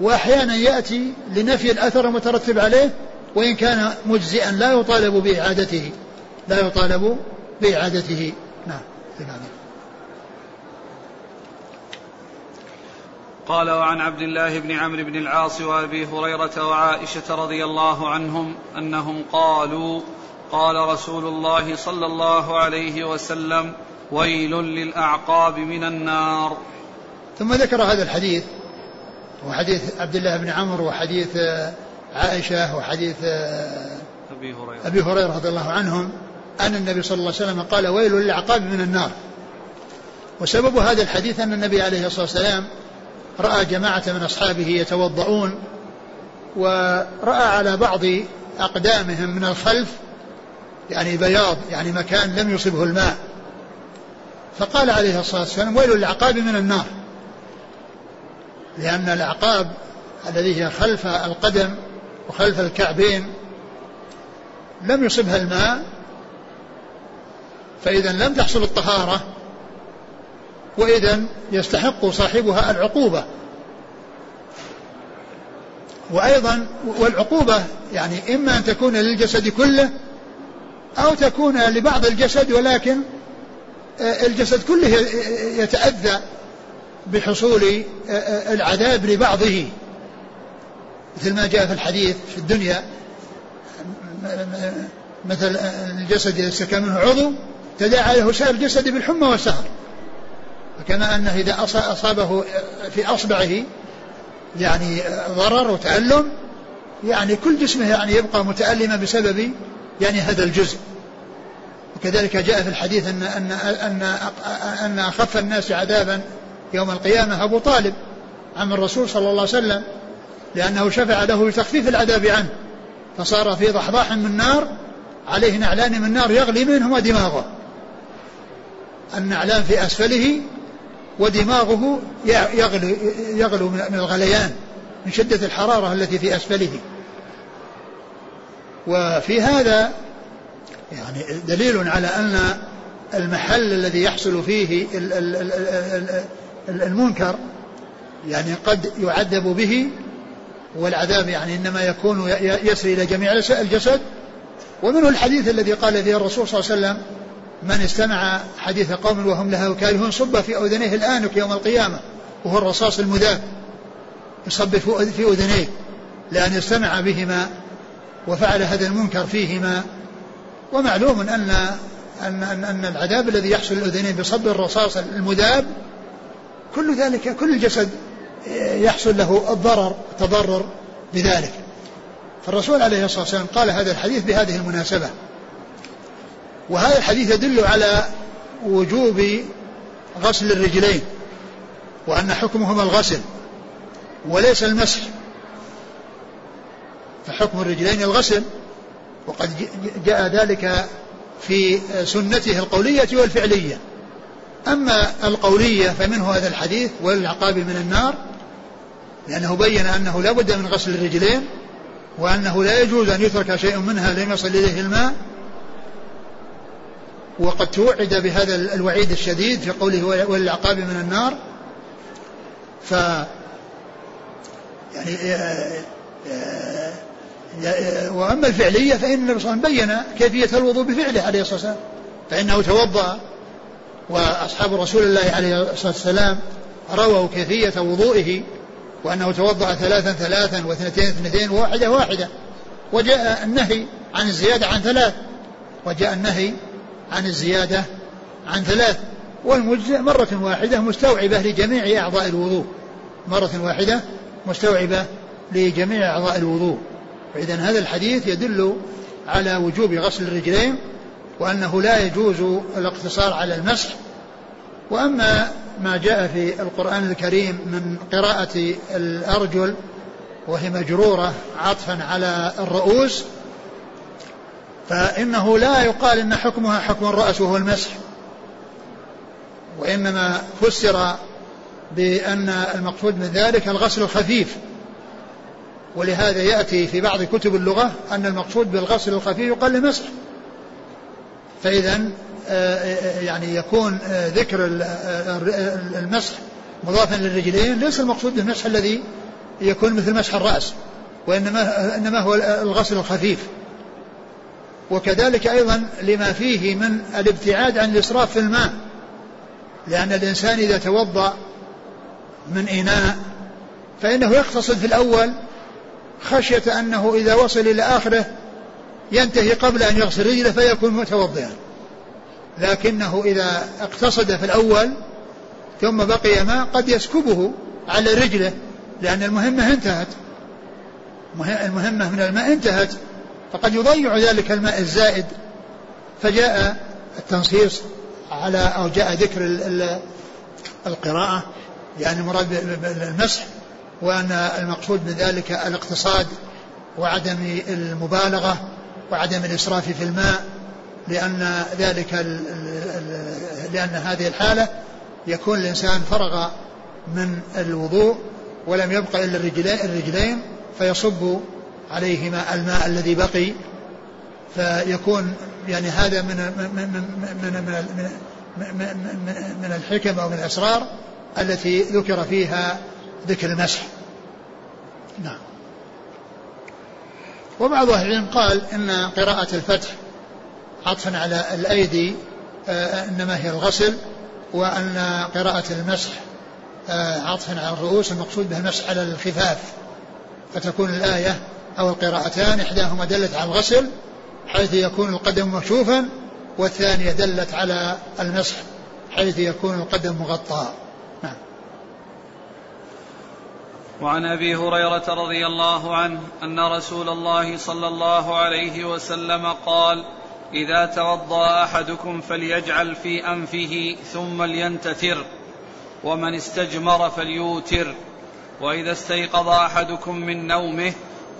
وأحيانا يأتي لنفي الأثر المترتب عليه وإن كان مجزئا لا يطالب بإعادته. لا يطالب بإعادته. نعم. قال وعن عبد الله بن عمرو بن العاص وأبي هريرة وعائشة رضي الله عنهم أنهم قالوا قال رسول الله صلى الله عليه وسلم ويل للأعقاب من النار. ثم ذكر هذا الحديث وحديث عبد الله بن عمرو وحديث عائشة وحديث أبي هريرة. أبي هريرة رضي الله عنهم أن النبي صلى الله عليه وسلم قال ويل للأعقاب من النار. وسبب هذا الحديث أن النبي عليه الصلاة والسلام رأى جماعة من أصحابه يتوضؤون ورأى على بعض أقدامهم من الخلف يعني بياض يعني مكان لم يصبه الماء. فقال عليه الصلاة والسلام ويل الأعقاب من النار. لأن الأعقاب الذي هي خلف القدم وخلف الكعبين لم يصبها الماء فإذا لم تحصل الطهارة وإذا يستحق صاحبها العقوبة. وأيضا والعقوبة يعني إما أن تكون للجسد كله أو تكون لبعض الجسد ولكن الجسد كله يتأذى بحصول آه، آه، العذاب لبعضه. مثل ما جاء في الحديث في الدنيا مثل الجسد إذا استكى منه عضو تداعى له سائر الجسد بالحمى والسهر. فكما أنه إذا أصابه في أصبعه يعني ضرر وتألم يعني كل جسمه يعني يبقى متألما بسبب يعني هذا الجزء. وكذلك جاء في الحديث أن أن أن أن أخف الناس عذابا يوم القيامة أبو طالب عم الرسول صلى الله عليه وسلم لأنه شفع له بتخفيف العذاب عنه فصار في ضحضاح من نار عليه نعلان من نار يغلي منهما دماغه النعلان في أسفله ودماغه يغلو, يغلو من الغليان من شدة الحرارة التي في أسفله. وفي هذا يعني دليل على أن المحل الذي يحصل فيه المنكر يعني قد يعذب به والعذاب يعني إنما يكون يسري إلى جميع الجسد. ومنه الحديث الذي قال فيه الرسول صلى الله عليه وسلم من استمع حديث قوم وهم لها كارهون صب في أذنيه الانك يوم القيامة. وهو الرصاص المذاب يصب في أذنيه لأن استمع بهما وفعل هذا المنكر فيهما. ومعلوم ان ان ان, أن العذاب الذي يحصل للأذنين بصب الرصاص المذاب كل ذلك كل الجسد يحصل له الضرر التضرر بذلك. فالرسول عليه الصلاة والسلام قال هذا الحديث بهذه المناسبة. وهذا الحديث يدل على وجوب غسل الرجلين وأن حكمهما الغسل وليس المسح. فحكم الرجلين الغسل وقد جاء ذلك في سنته القولية والفعلية. أما القولية فمنه هذا الحديث والعقاب من النار لأنه بين أنه لا بد من غسل الرجلين وأنه لا يجوز أن يترك شيء منها لم يصل إليه الماء. وقد توعد بهذا الوعيد الشديد في قوله والعقاب من النار. ف يعني وأما الفعلية فإن النبي صلى الله عليه وسلم بين كيفية الوضوء بفعله عليه الصلاة والسلام. فإنه توضأ وأصحاب رسول الله عليه الصلاة والسلام رووا كيفية وضوئه وأنه توضأ ثلاثا ثلاثا واثنتين اثنتين وواحدة واحدة. وجاء النهي عن الزيادة عن ثلاث. وجاء النهي عن الزيادة عن ثلاث. والمجزئ مرة واحدة مستوعبة لجميع أعضاء الوضوء. مرة واحدة مستوعبة لجميع أعضاء الوضوء. فإذا هذا الحديث يدل على وجوب غسل الرجلين وأنه لا يجوز الاقتصار على المسح. وأما ما جاء في القرآن الكريم من قراءة الأرجل وهي مجرورة عطفا على الرؤوس فإنه لا يقال إن حكمها حكم الرأس وهو المسح. وإنما فسر بأن المقصود من ذلك الغسل الخفيف. ولهذا يأتي في بعض كتب اللغة أن المقصود بالغسل الخفيف يقال المسح. فإذا يعني يكون ذكر المسح مضافا للرجلين ليس المقصود بالمسح الذي يكون مثل مسح الرأس وإنما إنما هو الغسل الخفيف. وكذلك أيضا لما فيه من الابتعاد عن الإسراف في الماء لأن الإنسان إذا توضأ من إناء فإنه يقتصد في الأول خشية أنه إذا وصل إلى آخره ينتهي قبل أن يغسل رجله فيكون متوضئا. لكنه إذا اقتصد في الأول ثم بقي ماء قد يسكبه على رجله لأن المهمة انتهت. المهمة من الماء انتهت. فقد يضيع ذلك الماء الزائد. فجاء التنصيص على أو جاء ذكر القراءة يعني المراد بالمسح وأن المقصود من ذلك الاقتصاد وعدم المبالغة وعدم الإسراف في الماء لأن ذلك لأن هذه الحالة يكون الإنسان فرغ من الوضوء ولم يبق إلا الرجلين, فيصب عليهما الماء الذي بقي فيكون يعني هذا من من من من من, من الحكم أو من الاسرار التي ذكر فيها ذكر المسح. نعم. وبعض أهل العلم قال إن قراءة الفتح عطفا على الأيدي آه، إنما هي الغسل وأن قراءة المسح آه، عطفا على الرؤوس المقصود به المسح على الخفاف فتكون الآية أو القراءتان إحداهما دلت على الغسل حيث يكون القدم مكشوفا والثانية دلت على المسح حيث يكون القدم مغطى نعم وعن أبي هريرة رضي الله عنه أن رسول الله صلى الله عليه وسلم قال إذا توضأ أحدكم فليجعل في أنفه ثم لينتثر ومن استجمر فليوتر وإذا استيقظ أحدكم من نومه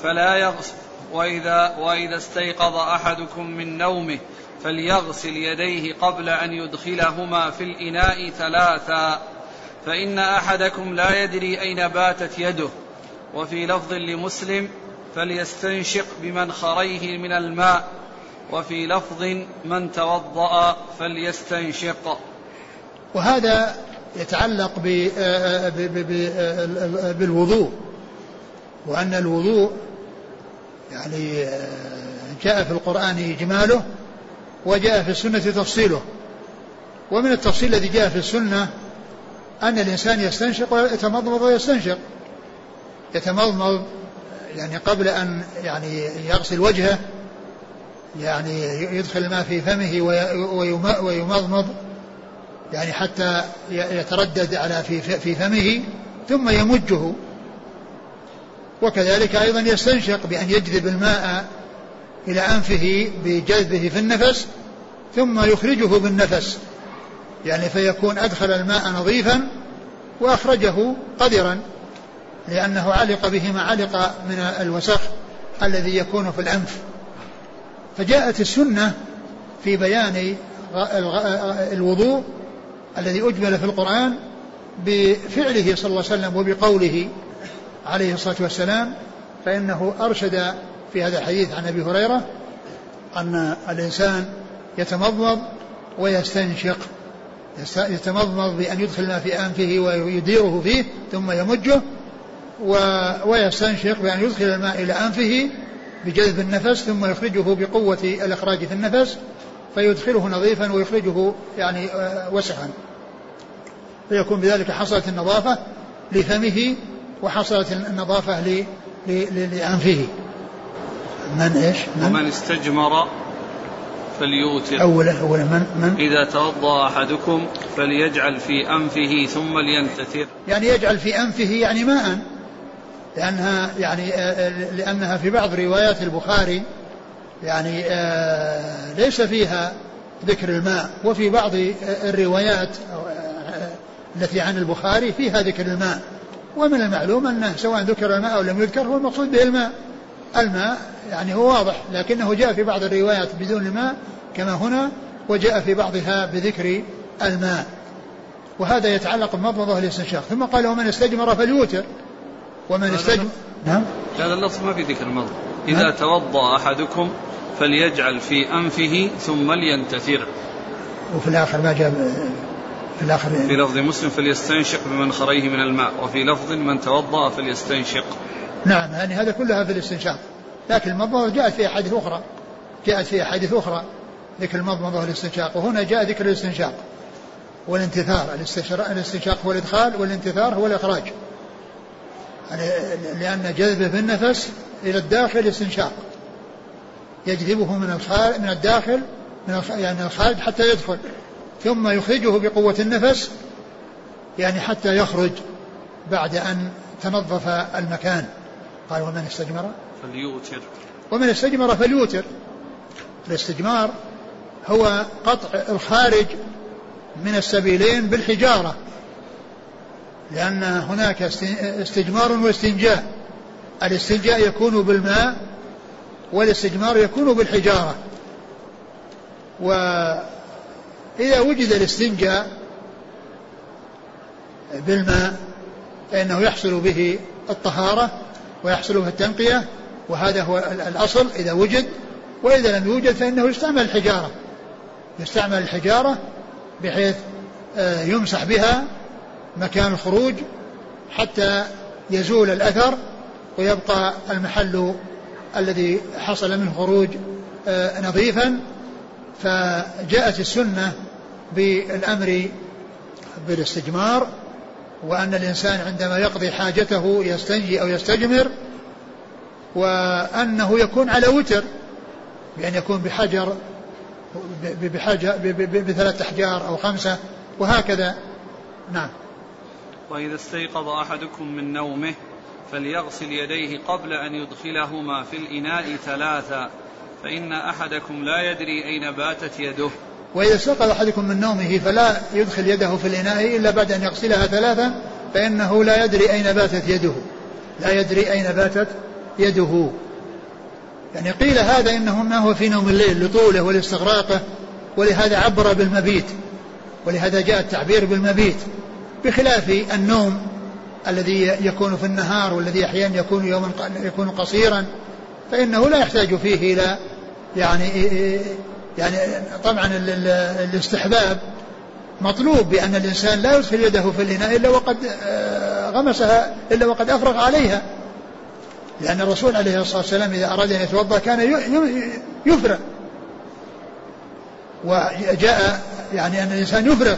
فلا يغسل وإذا, وإذا استيقظ أحدكم من نومه فليغسل يديه قبل أن يدخلهما في الإناء ثلاثا. فإن أحدكم لا يدري أين باتت يده وفي لفظ لمسلم فليستنشق بمنخريه من الماء وفي لفظ من توضأ فليستنشق. وهذا يتعلق بالوضوء وأن الوضوء يعني جاء في القرآن إجماله وجاء في السنة تفصيله. ومن التفصيل الذي جاء في السنة أن الإنسان يستنشق ويتمضمض ويستنشق. يتمضمض يعني قبل أن يعني يغسل وجهه يعني يدخل الماء في فمه ويمضمض يعني حتى يتردد على في في فمه ثم يمجه. وكذلك أيضا يستنشق بأن يجذب الماء إلى أنفه بجذبه في النفس ثم يخرجه بالنفس. يعني فيكون أدخل الماء نظيفا وأخرجه قذرا لأنه علق به ما علق من الوسخ الذي يكون في الأنف فجاءت السنة في بيان الوضوء الذي أجمل في القرآن بفعله صلى الله عليه وسلم وبقوله عليه الصلاة والسلام فإنه أرشد في هذا الحديث عن أبي هريرة أن الإنسان يتمضمض ويستنشق. يتمضمض بأن يدخل ما في أنفه ويديره فيه ثم يمجه ويستنشق بأن يدخل الماء إلى أنفه بجذب النفس ثم يخرجه بقوة الإخراج في النفس فيدخله نظيفا ويخرجه يعني آه، وسخا. فيكون بذلك حصلت النظافة لفمه وحصلت النظافة لأنفه من إيش؟ من؟ ومن استجمر فليوتر. أولا أولا من من؟ إذا توضأ أحدكم فليجعل في أنفه ثم لينتثر. يعني يجعل في أنفه يعني ماء لأنها يعني آه، لأنها في بعض روايات البخاري يعني آه، ليس فيها ذكر الماء وفي بعض الروايات آه، التي عن البخاري فيها ذكر الماء. ومن المعلوم أنه سواء ذكر الماء أو لم يذكر هو المقصود به الماء. الماء يعني هو واضح لكنه جاء في بعض الروايات بدون الماء كما هنا وجاء في بعضها بذكر الماء. وهذا يتعلق بمضمضة الاستنشاق. ثم قال ومن استجمر فليوتر. ومن استجمر نعم؟ هذا اللفظ ما في ذكر المضمضة إذا نعم. توضأ أحدكم فليجعل في أنفه ثم لينتثر. وفي الآخر ما جاء في الآخر في لفظ مسلم فليستنشق بمنخريه من الماء. وفي لفظ من توضأ فليستنشق. نعم يعني هذا كلها في الاستنشاق. لكن المضمضة جاءت في أحاديث أخرى. جاءت في أحاديث أخرى. ذكر المضمضة والاستنشاق وهنا جاء ذكر الاستنشاق. والانتثار. الاستنشاق هو الإدخال والانتثار هو الإخراج. يعني لأن جذبه بالنفس إلى الداخل استنشاق يجذبه من الخارج من الداخل من يعني الخارج حتى يدخل. ثم يخرجه بقوة النفس يعني حتى يخرج بعد أن تنظف المكان. قال ومن استجمر؟ فليوتر. ومن استجمر فليوتر. الاستجمار هو قطع الخارج من السبيلين بالحجارة لأن هناك استجمار واستنجاء. الاستنجاء يكون بالماء والاستجمار يكون بالحجارة. وإذا وجد الاستنجاء بالماء فإنه يحصل به الطهارة ويحصل به التنقية وهذا هو الأصل إذا وجد وإذا لم يوجد فإنه يستعمل الحجارة. يستعمل الحجارة بحيث آه، يمسح بها مكان الخروج حتى يزول الأثر ويبقى المحل الذي حصل منه خروج آه، نظيفا. فجاءت السنة بالأمر بالاستجمار وأن الإنسان عندما يقضي حاجته يستنجي أو يستجمر وأنه يكون على وتر بأن يكون بحجر بحاجة بثلاث أحجار أو خمسة وهكذا. نعم. وإذا استيقظ أحدكم من نومه فليغسل يديه قبل أن يدخلهما في الإناء ثلاثا فإن أحدكم لا يدري أين باتت يده. وإذا استيقظ أحدكم من نومه فلا يدخل يده في الإناء إلا بعد أن يغسلها ثلاثا فإنه لا يدري أين باتت يده. لا يدري أين باتت يده. يعني قيل هذا إنه ما هو في نوم الليل لطوله ولاستغراقه ولهذا عبر بالمبيت ولهذا جاء التعبير بالمبيت بخلاف النوم الذي يكون في النهار والذي أحيانا يكون يوما يكون قصيرا فإنه لا يحتاج فيه إلى يعني يعني طبعا الاستحباب. مطلوب بأن الإنسان لا يدخل يده في الإناء إلا وقد آه، غمسها إلا وقد أفرغ عليها. لأن الرسول عليه الصلاة والسلام إذا أراد أن يتوضأ كان يفرغ. وجاء يعني أن الإنسان يفرغ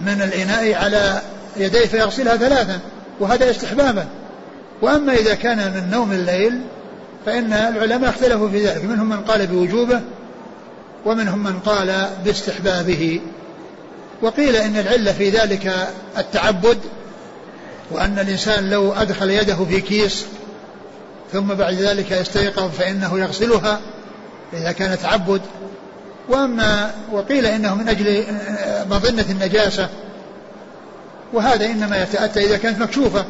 من الإناء على يديه فيغسلها ثلاثا وهذا استحبابا. وأما إذا كان من نوم الليل فإن العلماء اختلفوا في ذلك منهم من قال بوجوبه ومنهم من قال باستحبابه. وقيل إن العلة في ذلك التعبد وأن الإنسان لو أدخل يده في كيس ثم بعد ذلك يستيقظ فإنه يغسلها إذا كان تعبد. وأما وقيل إنه من أجل مظنة النجاسة وهذا إنما يتأتى إذا كانت مكشوفة.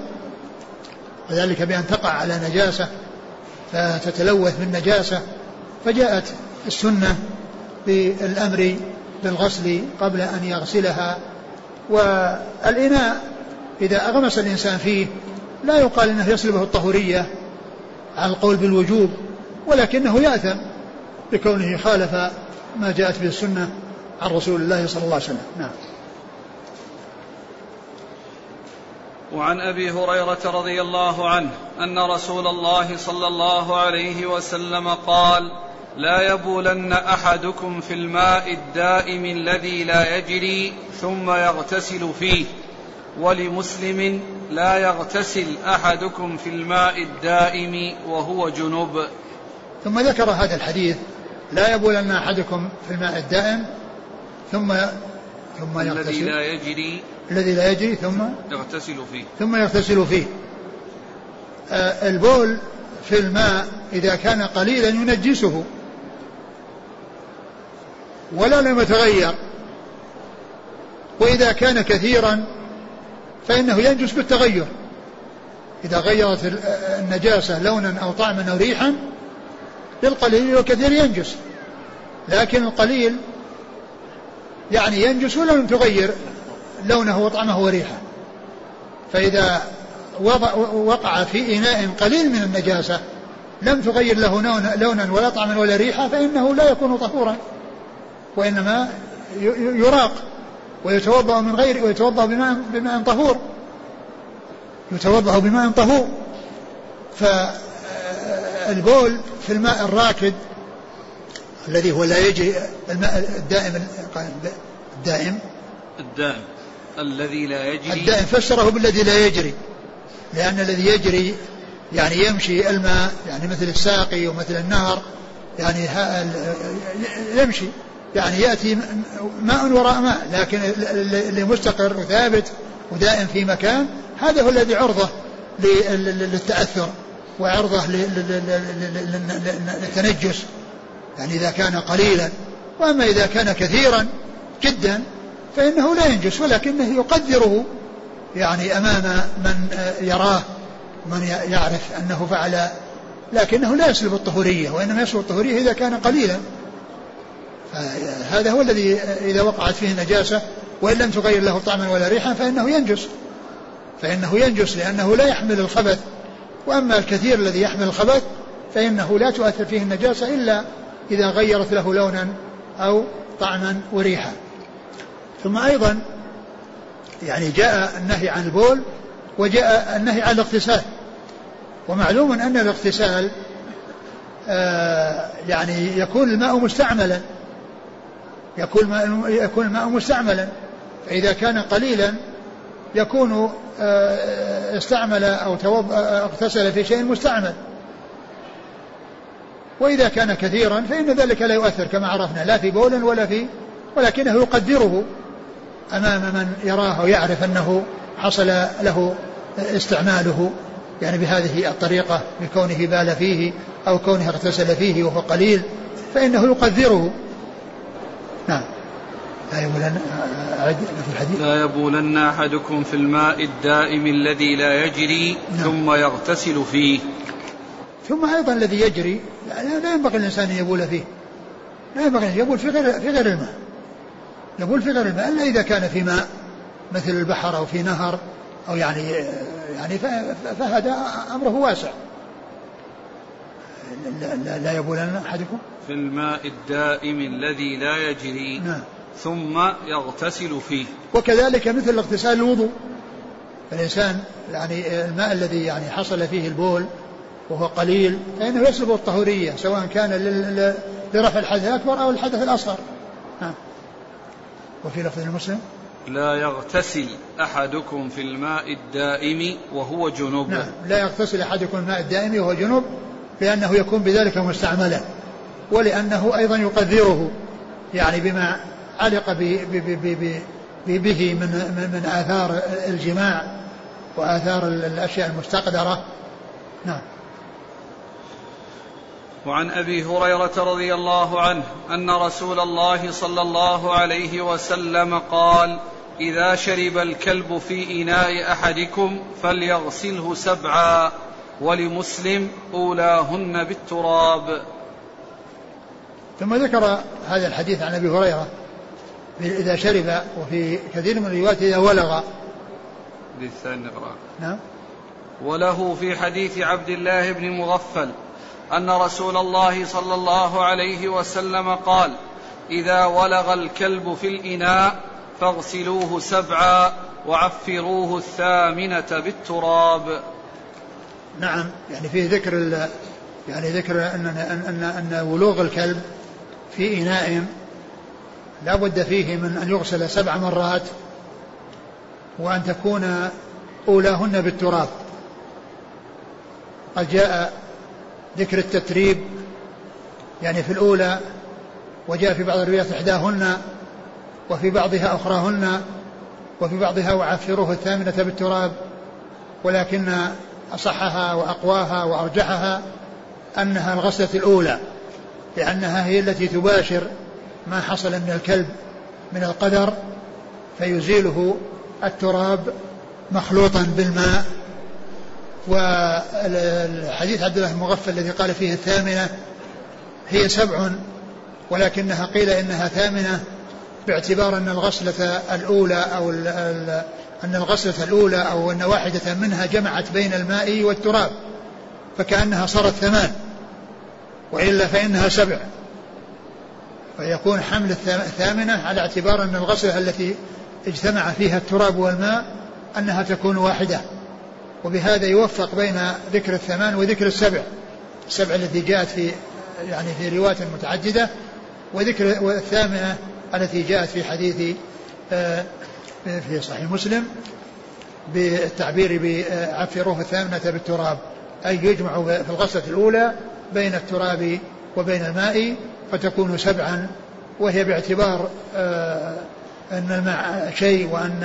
وذلك بأن تقع على نجاسة فتتلوث بالنجاسة. فجاءت السنة بالأمر بالغسل قبل أن يغسلها. والإناء إذا أغمس الإنسان فيه لا يقال أنه يسلبه الطهورية. على القول بالوجوب ولكنه يأثم بكونه خالف ما جاءت به السنة عن رسول الله صلى الله عليه وسلم. نعم. وعن أبي هريرة رضي الله عنه أن رسول الله صلى الله عليه وسلم قال لا يبولن أحدكم في الماء الدائم الذي لا يجري ثم يغتسل فيه. ولمسلم لا يغتسل أحدكم في الماء الدائم وهو جنب ثم ذكر هذا الحديث لا يبولن أحدكم في الماء الدائم ثم ثم يغتسل الذي لا يجري. الذي لا يجري ثم يغتسل فيه. ثم يغتسل فيه. آه البول في الماء إذا كان قليلا ينجسه. ولا لم يتغير. وإذا كان كثيرا فإنه ينجس بالتغير. إذا غيرت النجاسة لونا أو طعما أو ريحا للقليل والكثير ينجس. لكن القليل يعني ينجس ولم تغير لونه وطعمه وريحه. فإذا وقع في إناء قليل من النجاسة لم تغير له لونا ولا طعما ولا ريحة فإنه لا يكون طهورا وإنما يراق. ويتوضأ من غير ويتوضأ بماء بماء طهور. يتوضأ بماء طهور. فالبول في الماء الراكد الذي هو لا يجري الماء الدائم الدائم. الدائم. الذي لا يجري. الدائم فسره بالذي لا يجري. لأن الذي يجري يعني يمشي الماء يعني مثل الساقي ومثل النهر يعني يمشي. يعني يأتي ماء وراء ماء لكن اللي مستقر وثابت ودائم في مكان هذا هو الذي عرضة للتأثر وعرضة للتنجس يعني إذا كان قليلا وأما إذا كان كثيرا جدا فإنه لا ينجس ولكنه يقدره يعني أمام من يراه من يعرف أنه فعل لكنه لا يسلب الطهورية وإنما يسلب الطهورية إذا كان قليلا هذا هو الذي إذا وقعت فيه نجاسة وإن لم تغير له طعما ولا ريحا فإنه ينجس. فإنه ينجس لأنه لا يحمل الخبث. وأما الكثير الذي يحمل الخبث فإنه لا تؤثر فيه النجاسة إلا إذا غيرت له لونا أو طعما وريحا. ثم أيضا يعني جاء النهي عن البول وجاء النهي عن الاغتسال. ومعلوم أن الاغتسال آه يعني يكون الماء مستعملا. يكون يكون الماء مستعملا. فإذا كان قليلا يكون آه، استعمل أو اغتسل في شيء مستعمل. وإذا كان كثيرا فإن ذلك لا يؤثر كما عرفنا لا في بول ولا في ولكنه يقدره أمام من يراه ويعرف أنه حصل له استعماله يعني بهذه الطريقة بكونه بال فيه أو كونه اغتسل فيه وهو قليل فإنه يقدره. لا يبولن في الحديث. لا يبولن أحدكم في الماء الدائم الذي لا يجري نعم. ثم يغتسل فيه. ثم أيضا الذي يجري لا ينبغي الإنسان أن يبول فيه. لا ينبغي أن يبول في غير في غير الماء. يبول في غير الماء إلا إذا كان في ماء مثل البحر أو في نهر أو يعني يعني فهذا أمره واسع. لا, لا يبولن أحدكم؟ في الماء الدائم الذي لا يجري. نعم. ثم يغتسل فيه. وكذلك مثل الاغتسال الوضوء. الإنسان يعني الماء الذي يعني حصل فيه البول وهو قليل فإنه يسلب الطهورية سواء كان لرفع الحدث الأكبر أو الحدث الأصغر. نعم وفي لفظ المسلم؟ لا يغتسل أحدكم في الماء الدائم وهو جنوب. نعم لا يغتسل أحدكم الماء الدائم وهو جنوب لأنه يكون بذلك مستعملا ولأنه أيضا يقدره يعني بما علق به من من آثار الجماع وآثار الأشياء المستقدرة. نعم. وعن أبي هريرة رضي الله عنه أن رسول الله صلى الله عليه وسلم قال إذا شرب الكلب في إناء أحدكم فليغسله سبعا ولمسلم أولاهن بالتراب. ثم ذكر هذا الحديث عن أبي هريرة. إذا شرب وفي كثير من الروايات إذا ولغ. الثاني نقرأ نعم. وله في حديث عبد الله بن مغفل أن رسول الله صلى الله عليه وسلم قال إذا ولغ الكلب في الإناء فاغسلوه سبعا وعفروه الثامنة بالتراب. نعم. يعني فيه ذكر يعني ذكر ان ان ان ولوغ الكلب في اناء لا بد فيه من أن يغسل سبع مرات وأن تكون أولاهن بالتراب. قد جاء ذكر التتريب يعني في الأولى وجاء في بعض الروايات إحداهن وفي بعضها أخراهن وفي بعضها وعفروه الثامنة بالتراب ولكن أصحها وأقواها وأرجحها أنها الغسلة الأولى لأنها هي التي تباشر ما حصل من الكلب من القدر فيزيله التراب مخلوطا بالماء. والحديث عبد الله المغفل الذي قال فيه الثامنة هي سبع ولكنها قيل إنها ثامنة باعتبار أن الغسلة الأولى أو أن الغسلة الأولى أو أن واحدة منها جمعت بين الماء والتراب فكأنها صارت ثمان وإلا فإنها سبع. فيكون حمل الثامنة على اعتبار أن الغسلة التي اجتمع فيها التراب والماء أنها تكون واحدة. وبهذا يوفق بين ذكر الثمان وذكر السبع. السبع التي جاءت في يعني في روايات متعددة وذكر الثامنة التي جاءت في حديث آه، في صحيح مسلم بالتعبير بعفروه الثامنة بالتراب. أي يجمع في الغسلة الأولى بين التراب وبين الماء فتكون سبعا وهي باعتبار آه، أن الماء شيء وأن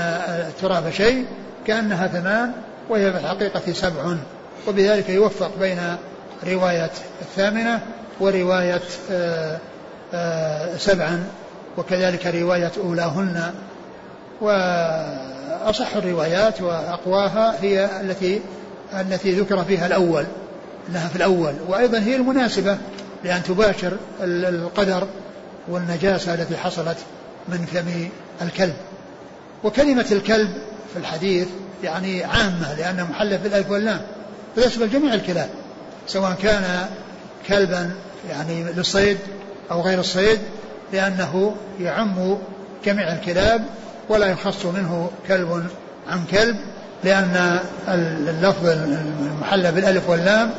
التراب شيء كأنها ثمان وهي في الحقيقة سبع. وبذلك يوفق بين رواية الثامنة ورواية آه، آه، سبعا وكذلك رواية أولاهن. وأصح الروايات وأقواها هي التي التي ذكر فيها الأول أنها في الأول. وأيضا هي المناسبة لأن تباشر القدر والنجاسة التي حصلت من فم الكلب. وكلمة الكلب في الحديث يعني عامة لأنها محلة بالألف واللام فتشمل جميع الكلاب سواء كان كلبا يعني للصيد أو غير الصيد لأنه يعم جميع الكلاب ولا يخص منه كلب عن كلب لأن اللفظ المحلى بالألف واللام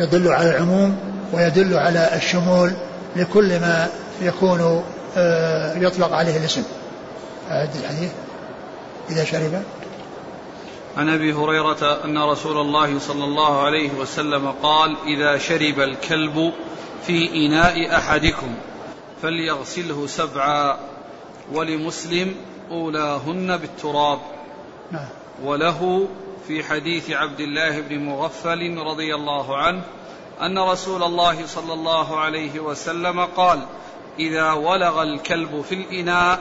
يدل على العموم ويدل على الشمول لكل ما يكون آه، يطلق عليه الاسم. أعد الحديث. إذا شرب. عن أبي هريرة أن رسول الله صلى الله عليه وسلم قال إذا شرب الكلب في إناء أحدكم فليغسله سبعا ولمسلم أولاهن بالتراب نعم. وله في حديث عبد الله بن مغفل رضي الله عنه أن رسول الله صلى الله عليه وسلم قال إذا ولغ الكلب في الإناء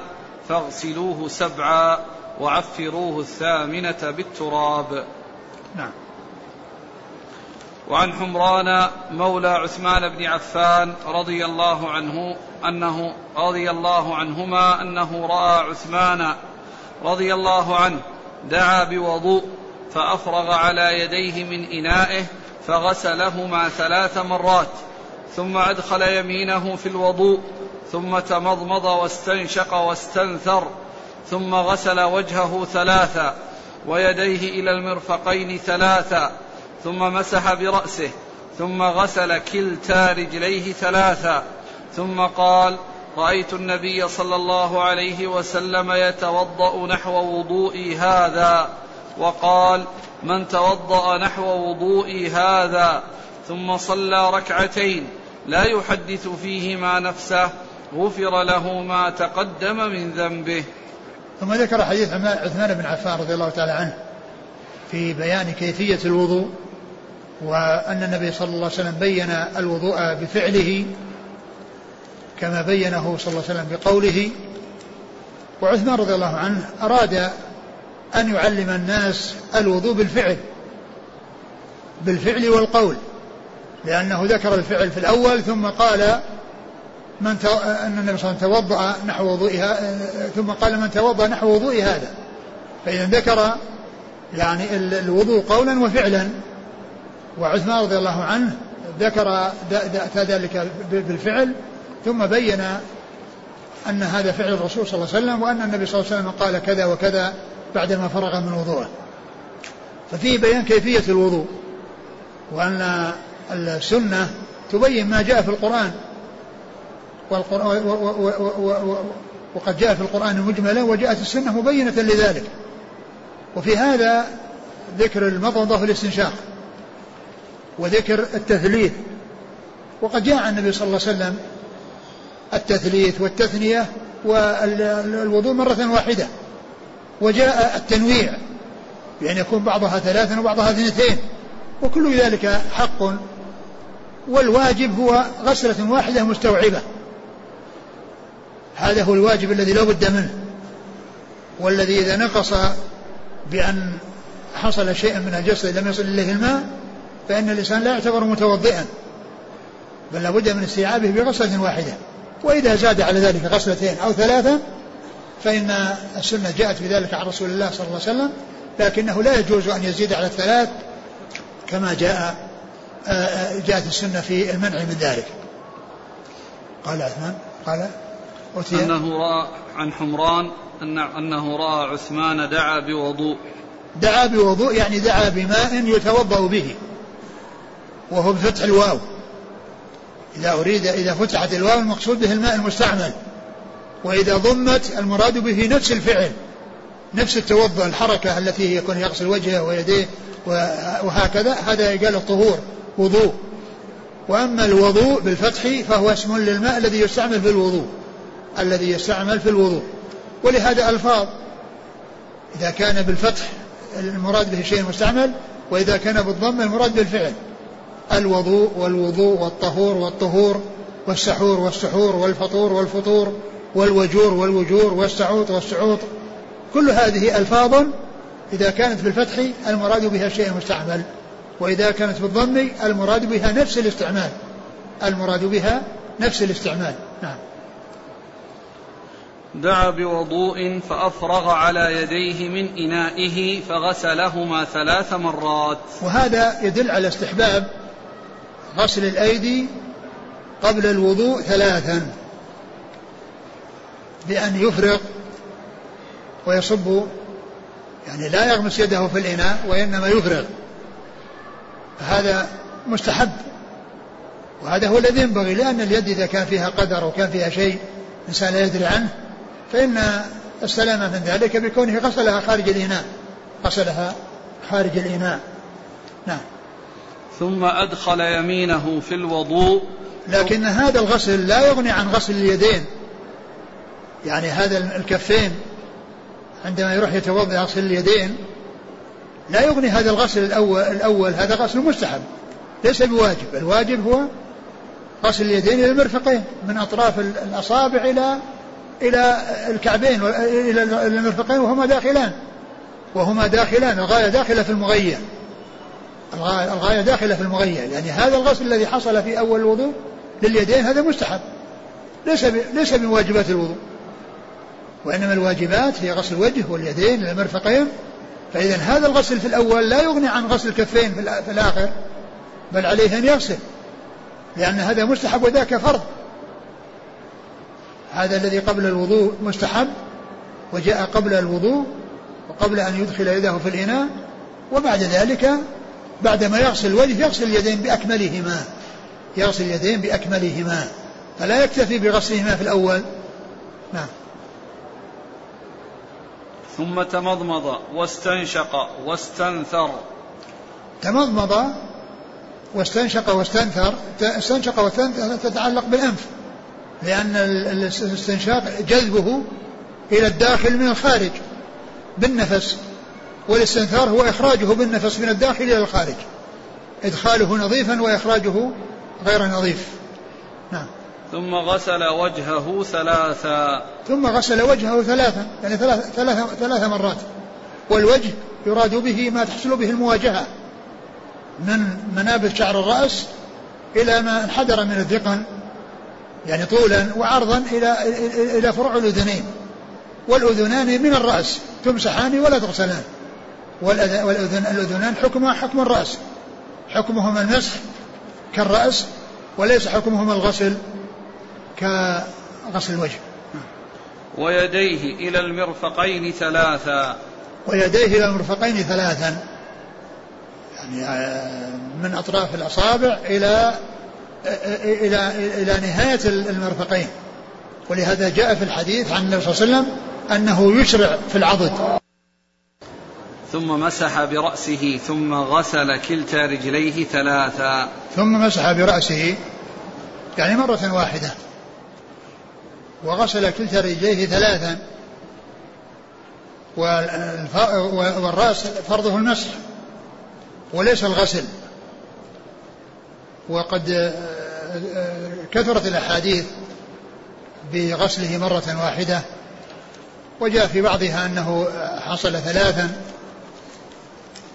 فاغسلوه سبعا وعفروه الثامنة بالتراب. نعم. وعن حمران مولى عثمان بن عفان رضي الله عنه أنه رضي الله عنهما أنه رأى عثمان رضي الله عنه دعا بوضوء فأفرغ على يديه من إنائه فغسلهما ثلاث مرات ثم أدخل يمينه في الوضوء ثم تمضمض واستنشق واستنثر ثم غسل وجهه ثلاثا ويديه إلى المرفقين ثلاثا ثم مسح برأسه ثم غسل كلتا رجليه ثلاثا ثم قال رأيت النبي صلى الله عليه وسلم يتوضأ نحو وضوئي هذا. وقال من توضأ نحو وضوئي هذا ثم صلى ركعتين لا يحدث فيهما نفسه غفر له ما تقدم من ذنبه. ثم ذكر حديث عثمان بن عفان رضي الله تعالى عنه في بيان كيفية الوضوء وأن النبي صلى الله عليه وسلم بين الوضوء بفعله كما بينه صلى الله عليه وسلم بقوله. وعثمان رضي الله عنه أراد أن يعلم الناس الوضوء بالفعل بالفعل والقول لأنه ذكر الفعل في الأول ثم قال من تو... أن النبي صلى الله عليه وسلم توضأ نحو وضوئها ثم قال من توضأ نحو وضوء هذا. فإذا ذكر يعني الوضوء قولا وفعلا. وعثمان رضي الله عنه ذكر ذلك بالفعل ثم بين أن هذا فعل الرسول صلى الله عليه وسلم وأن النبي صلى الله عليه وسلم قال كذا وكذا. بعدما فرغ من وضوءه. ففيه بيان كيفية الوضوء وأن السنة تبين ما جاء في القرآن. وقد جاء في القرآن مجملا وجاءت السنة مبينة لذلك. وفي هذا ذكر المضمضة في الاستنشاق وذكر التثليث. وقد جاء عن النبي صلى الله عليه وسلم التثليث والتثنية والوضوء مرة واحدة. وجاء التنويع يعني يكون بعضها ثلاثا وبعضها اثنتين وكل ذلك حق والواجب هو غسلة واحدة مستوعبة. هذا هو الواجب الذي لا بد منه والذي إذا نقص بأن حصل شيء من الجسد لم يصل إليه الماء فإن الإنسان لا يعتبر متوضئا بل لابد من استيعابه بغسلة واحدة. وإذا زاد على ذلك غسلتين أو ثلاثة فإن السنة جاءت بذلك عن رسول الله صلى الله عليه وسلم لكنه لا يجوز أن يزيد على الثلاث كما جاء آه، آه، جاءت السنة في المنع من ذلك. قال عثمان قال أنه رأى عن حمران أن أنه رأى عثمان دعا بوضوء. دعا بوضوء يعني دعا بماء يتوضأ به وهو بفتح الواو. إذا أريد إذا فتحت الواو المقصود به الماء المستعمل. وإذا ضمت المراد به نفس الفعل نفس التوضأ الحركة التي يكون يغسل وجهه ويديه وهكذا هذا قال الطهور وضوء. وأما الوضوء بالفتح فهو اسم للماء الذي يستعمل في الوضوء الذي يستعمل في الوضوء. ولهذا ألفاظ إذا كان بالفتح المراد به شيء مستعمل وإذا كان بالضم المراد بالفعل. الوضوء والوضوء والطهور والطهور والسحور والسحور والفطور والفطور. والوجور والوجور والسعوط والسعوط. كل هذه ألفاظ إذا كانت بالفتح المراد بها شيء مستعمل وإذا كانت بالضم المراد بها نفس الاستعمال. المراد بها نفس الاستعمال. نعم. دعا بوضوء فأفرغ على يديه من إنائه فغسلهما ثلاث مرات. وهذا يدل على استحباب غسل الأيدي قبل الوضوء ثلاثا. بأن يفرغ ويصب يعني لا يغمس يده في الإناء وإنما يفرغ. فهذا مستحب وهذا هو الذي ينبغي لأن اليد إذا كان فيها قدر أو كان فيها شيء إنسان لا يدري عنه فإن السلامة من ذلك بكونه غسلها خارج الإناء غسلها خارج الإناء. نعم. ثم أدخل يمينه في الوضوء. لكن هذا الغسل لا يغني عن غسل اليدين. يعني هذا الكفين عندما يروح يتوضأ يغسل اليدين لا يغني هذا الغسل الأول, الأول هذا غسل مستحب ليس بواجب الواجب هو غسل اليدين إلى المرفقين من أطراف الأصابع إلى إلى الكعبين إلى المرفقين وهما داخلان. وهما داخلان الغاية داخلة في المغية. الغاية داخلة في المغية يعني هذا الغسل الذي حصل في أول الوضوء لليدين هذا مستحب. ليس ليس من واجبات الوضوء. وإنما الواجبات هي غسل الوجه واليدين إلى المرفقين فإذا هذا الغسل في الأول لا يغني عن غسل الكفين في الآخر بل عليه أن يغسل لأن هذا مستحب وذاك فرض. هذا الذي قبل الوضوء مستحب وجاء قبل الوضوء وقبل أن يدخل يده في الإناء وبعد ذلك بعدما يغسل الوجه يغسل اليدين بأكملهما يغسل اليدين بأكملهما فلا يكتفي بغسلهما في الأول. نعم. ثم تمضمض واستنشق واستنثر. تمضمض واستنشق واستنثر. استنشق واستنثر تتعلق بالأنف لأن الاستنشاق جذبه إلى الداخل من الخارج بالنفس. والاستنثار هو إخراجه بالنفس من الداخل إلى الخارج. إدخاله نظيفا وإخراجه غير نظيف. ثم غسل وجهه ثلاثا. ثم غسل وجهه ثلاثا يعني ثلاث, ثلاث, مرات. والوجه يراد به ما تحصل به المواجهة. من منابت شعر الرأس إلى ما انحدر من الذقن يعني طولا وعرضا إلى إلى فروع الأذنين. والأذنان من الرأس تمسحان ولا تغسلان. والأذن الأذنان حكمها حكم الرأس. حكمهما المسح كالرأس وليس حكمهما الغسل. كغسل الوجه. ويديه إلى المرفقين ثلاثا. ويديه إلى المرفقين ثلاثا. يعني آه، من أطراف الأصابع إلى إلى إلى نهاية المرفقين. ولهذا جاء في الحديث عن النبي صلى الله عليه وسلم أنه يشرع في العضد. ثم مسح برأسه ثم غسل كلتا رجليه ثلاثا. ثم مسح برأسه. يعني مرة واحدة. وغسل كلتا رجليه ثلاثا. والرأس فرضه المسح وليس الغسل. وقد كثرت الأحاديث بغسله مرة واحدة وجاء في بعضها أنه حصل ثلاثا.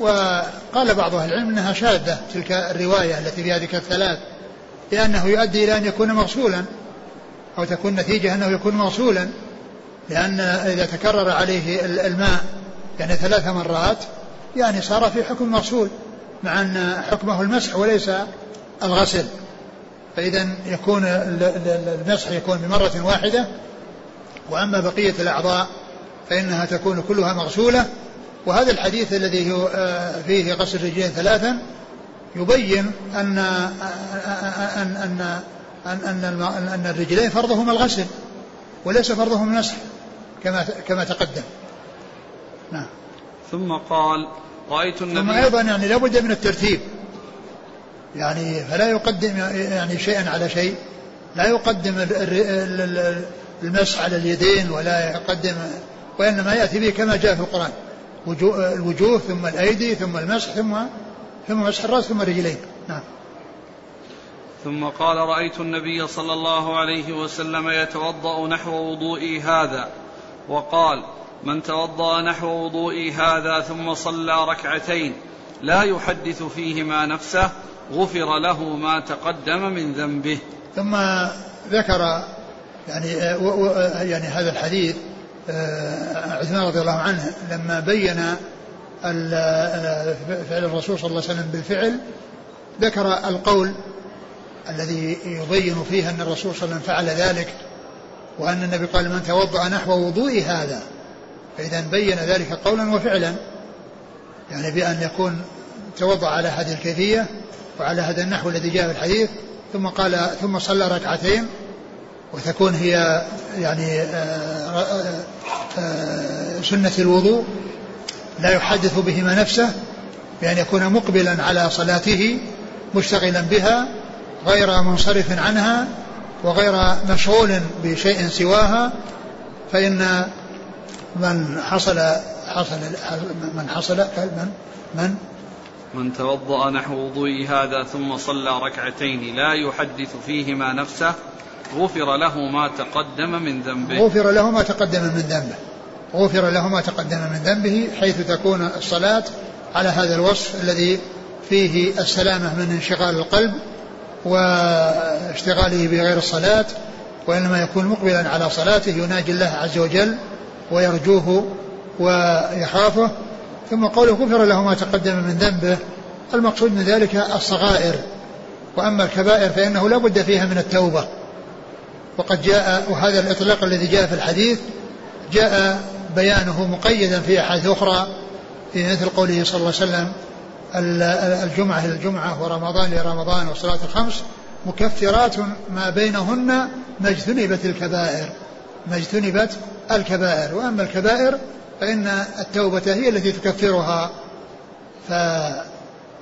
وقال بعض أهل العلم أنها شاذة تلك الرواية التي فيها ذكر الثلاث لأنه يؤدي إلى أن يكون مغسولا. أو تكون نتيجة أنه يكون مغسولا لأن إذا تكرر عليه الماء يعني ثلاث مرات يعني صار في حكم مغسول مع أن حكمه المسح وليس الغسل. فإذا يكون المسح يكون بمرة واحدة وأما بقية الأعضاء فإنها تكون كلها مغسولة. وهذا الحديث الذي آه، فيه غسل الرجلين ثلاثا يبين أن أن أن أن أن, أن الرجلين فرضهما الغسل وليس فرضهما المسح كما كما تقدم. نعم. ثم قال رأيت النبي ثم أيضا يعني لابد من الترتيب. يعني فلا يقدم يعني شيئا على شيء. لا يقدم المسح على اليدين ولا يقدم وإنما يأتي به كما جاء في القرآن. الوجوه ثم الأيدي ثم المسح ثم ثم مسح الرأس ثم الرجلين. نعم. ثم قال رأيت النبي صلى الله عليه وسلم يتوضأ نحو وضوئي هذا. وقال من توضأ نحو وضوئي هذا ثم صلى ركعتين لا يحدث فيهما نفسه غفر له ما تقدم من ذنبه. ثم ذكر يعني يعني هذا الحديث آه، عثمان رضي الله عنه لما بين فعل الرسول صلى الله عليه وسلم بالفعل ذكر القول الذي يبين فيه أن الرسول صلى الله عليه وسلم فعل ذلك وأن النبي قال من توضأ نحو وضوء هذا. فإذا بين ذلك قولا وفعلا يعني بأن يكون توضأ على هذه الكيفية وعلى هذا النحو الذي جاء في الحديث ثم قال ثم صلى ركعتين وتكون هي يعني آه، آه، سنة الوضوء لا يحدث بهما نفسه بأن يكون مقبلا على صلاته مشتغلا بها غير منصرف عنها وغير مشغول بشيء سواها فإن من حصل حصل من حصل من من؟ من توضأ نحو وضوء هذا ثم صلى ركعتين لا يحدث فيهما نفسه غفر له ما تقدم من ذنبه. غفر له ما تقدم من ذنبه. غفر له ما تقدم من ذنبه حيث تكون الصلاة على هذا الوصف الذي فيه السلامة من انشغال القلب واشتغاله بغير الصلاة وإنما يكون مقبلا على صلاته يناجي الله عز وجل ويرجوه ويخافه. ثم قوله غفر له ما تقدم من ذنبه المقصود من ذلك الصغائر وأما الكبائر فإنه لا بد فيها من التوبة. وقد جاء وهذا الإطلاق الذي جاء في الحديث جاء بيانه مقيدا في أحاديث أخرى في مثل قوله صلى الله عليه وسلم الجمعة إلى الجمعة ورمضان إلى رمضان والصلاة الخمس مكفرات ما بينهن ما اجتنبت الكبائر ما اجتنبت الكبائر وأما الكبائر فإن التوبة هي التي تكفرها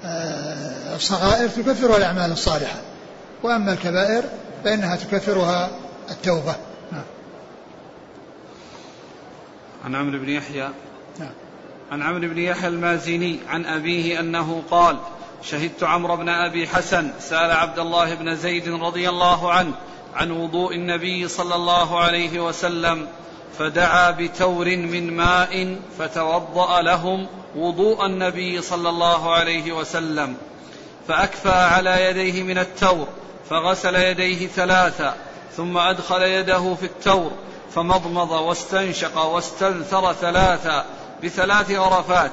فالصغائر تكفرها الأعمال الصالحة وأما الكبائر فإنها تكفرها التوبة نعم. عن عمرو بن يحيى. عن عمرو بن يحيى المازني عن أبيه أنه قال شهدت عمرو بن أبي حسن سأل عبد الله بن زيد رضي الله عنه عن وضوء النبي صلى الله عليه وسلم فدعا بتور من ماء فتوضأ لهم وضوء النبي صلى الله عليه وسلم فأكفى على يديه من التور فغسل يديه ثلاثا ثم أدخل يده في التور فمضمض واستنشق واستنثر ثلاثا بثلاث غرفات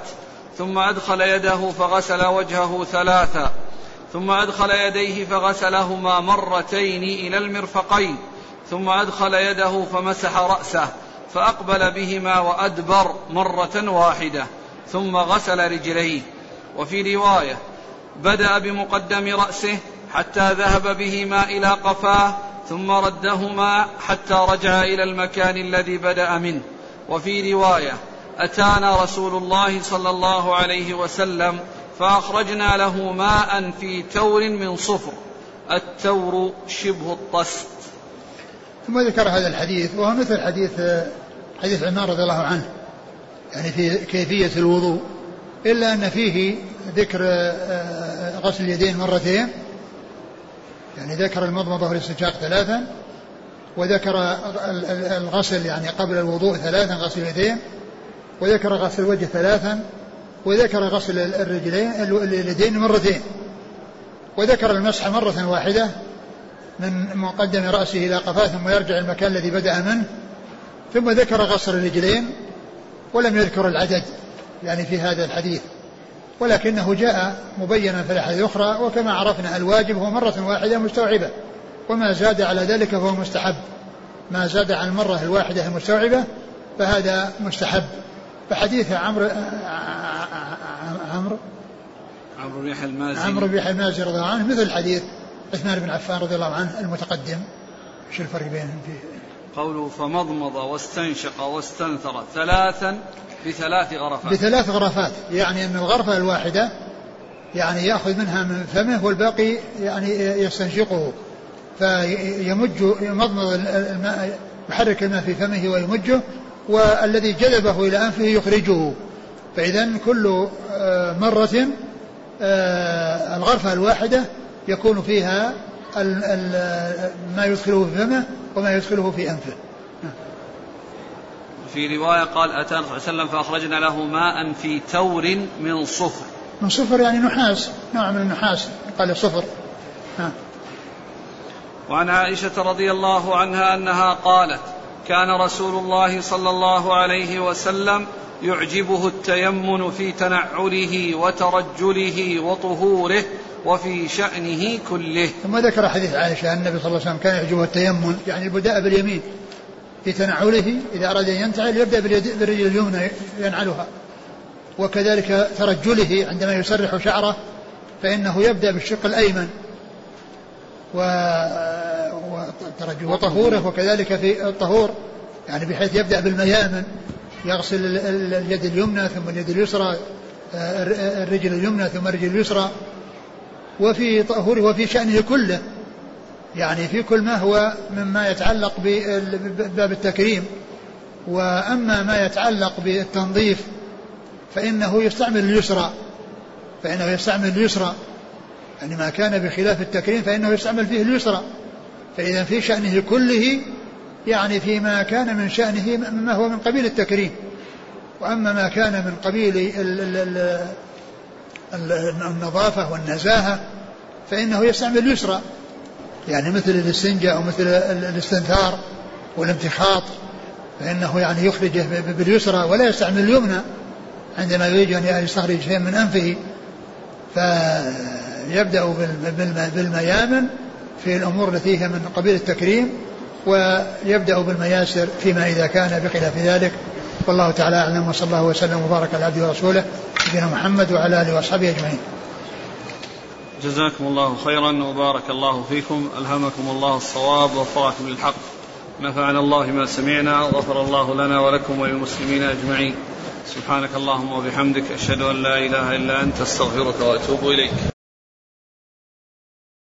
ثم أدخل يده فغسل وجهه ثلاثا ثم أدخل يديه فغسلهما مرتين إلى المرفقين ثم أدخل يده فمسح رأسه فأقبل بهما وأدبر مرة واحدة ثم غسل رجليه. وفي رواية بدأ بمقدم رأسه حتى ذهب بهما إلى قفاه ثم ردهما حتى رجع إلى المكان الذي بدأ منه. وفي رواية أتانا رسول الله صلى الله عليه وسلم فأخرجنا له ماء في تور من صفر التور شبه الطست. ثم ذكر هذا الحديث وهو مثل حديث حديث عمار رضي الله عنه يعني في كيفية الوضوء إلا أن فيه ذكر آه، غسل اليدين مرتين يعني ذكر المضمضة والاستنشاق ثلاثا وذكر الغسل يعني قبل الوضوء ثلاثا غسل اليدين وذكر غسل الوجه ثلاثا وذكر غسل الرجلين اليدين مرتين. وذكر المسح مرة واحدة من مقدم رأسه إلى قفاه ثم يرجع المكان الذي بدأ منه. ثم ذكر غسل الرجلين ولم يذكر العدد يعني في هذا الحديث. ولكنه جاء مبينا في الأحاديث الأخرى وكما عرفنا الواجب هو مرة واحدة مستوعبة. وما زاد على ذلك فهو مستحب. ما زاد عن المرة الواحدة المستوعبة فهذا مستحب. فحديث عمرو عمرو. عمرو بن يحيى المازي عمرو بن يحيى المازي رضي الله عنه مثل حديث عثمان بن عفان رضي الله عنه المتقدم. شو الفرق بينهم فيه؟ قوله فمضمض واستنشق واستنثر ثلاثا بثلاث غرفات. بثلاث غرفات. يعني أن الغرفة الواحدة يعني يأخذ منها من فمه والباقي يعني يستنشقه. فيمج يمضمض الماء يحرك الماء في فمه ويمجه والذي جذبه إلى أنفه يخرجه. فإذا كل آه، مرة آه، الغرفة الواحدة يكون فيها ما يدخله في فمه وما يدخله في أنفه. وفي رواية قال أتى صلى الله عليه وسلم فأخرجنا له ماء في تور من صفر. من صفر يعني نحاس نوع من النحاس قال صفر. ها. وعن عائشة رضي الله عنها أنها قالت كان رسول الله صلى الله عليه وسلم يعجبه التيمن في تنعله وترجله وطهوره وفي شأنه كله. ثم ذكر حديث عائشة أن النبي صلى الله عليه وسلم كان يعجبه التيمن يعني البداء باليمين في تنعله إذا أراد أن ينتعل يبدأ بالرجل اليمنى ينعلها. وكذلك ترجله عندما يسرح شعره فإنه يبدأ بالشق الأيمن. و وطهوره وكذلك في الطهور يعني بحيث يبدأ بالميامن يغسل اليد اليمنى ثم اليد اليسرى الرجل اليمنى ثم الرجل اليسرى. وفي طهوره وفي شأنه كله. يعني في كل ما هو مما يتعلق بباب التكريم. وأما ما يتعلق بالتنظيف فإنه يستعمل اليسرى. فإنه يستعمل اليسرى. يعني ما كان بخلاف التكريم فإنه يستعمل فيه اليسرى. فإذا في شأنه كله يعني فيما كان من شأنه مما هو من قبيل التكريم. وأما ما كان من قبيل النظافة والنزاهة فإنه يستعمل اليسرى. يعني مثل الاستنجاء أو مثل الاستنثار والامتخاط فإنه يعني يخرجه باليسرى ولا يستعمل اليمنى. عندما يريد أن يستخرج شيئا من أنفه فيبدأ بالميامن في الأمور التي هي من قبيل التكريم ويبدأ بالمياسر فيما إذا كان بخلاف ذلك. والله تعالى أعلم وصلى الله وسلم وبارك على عبده ورسوله نبينا محمد وعلى آله وأصحابه أجمعين. جزاكم الله خيرا وبارك الله فيكم. ألهمكم الله الصواب ووفقكم للحق. نفعنا الله ما سمعنا غفر الله لنا ولكم وللمسلمين أجمعين. سبحانك اللهم وبحمدك أشهد أن لا إله إلا أنت أستغفرك وأتوب إليك.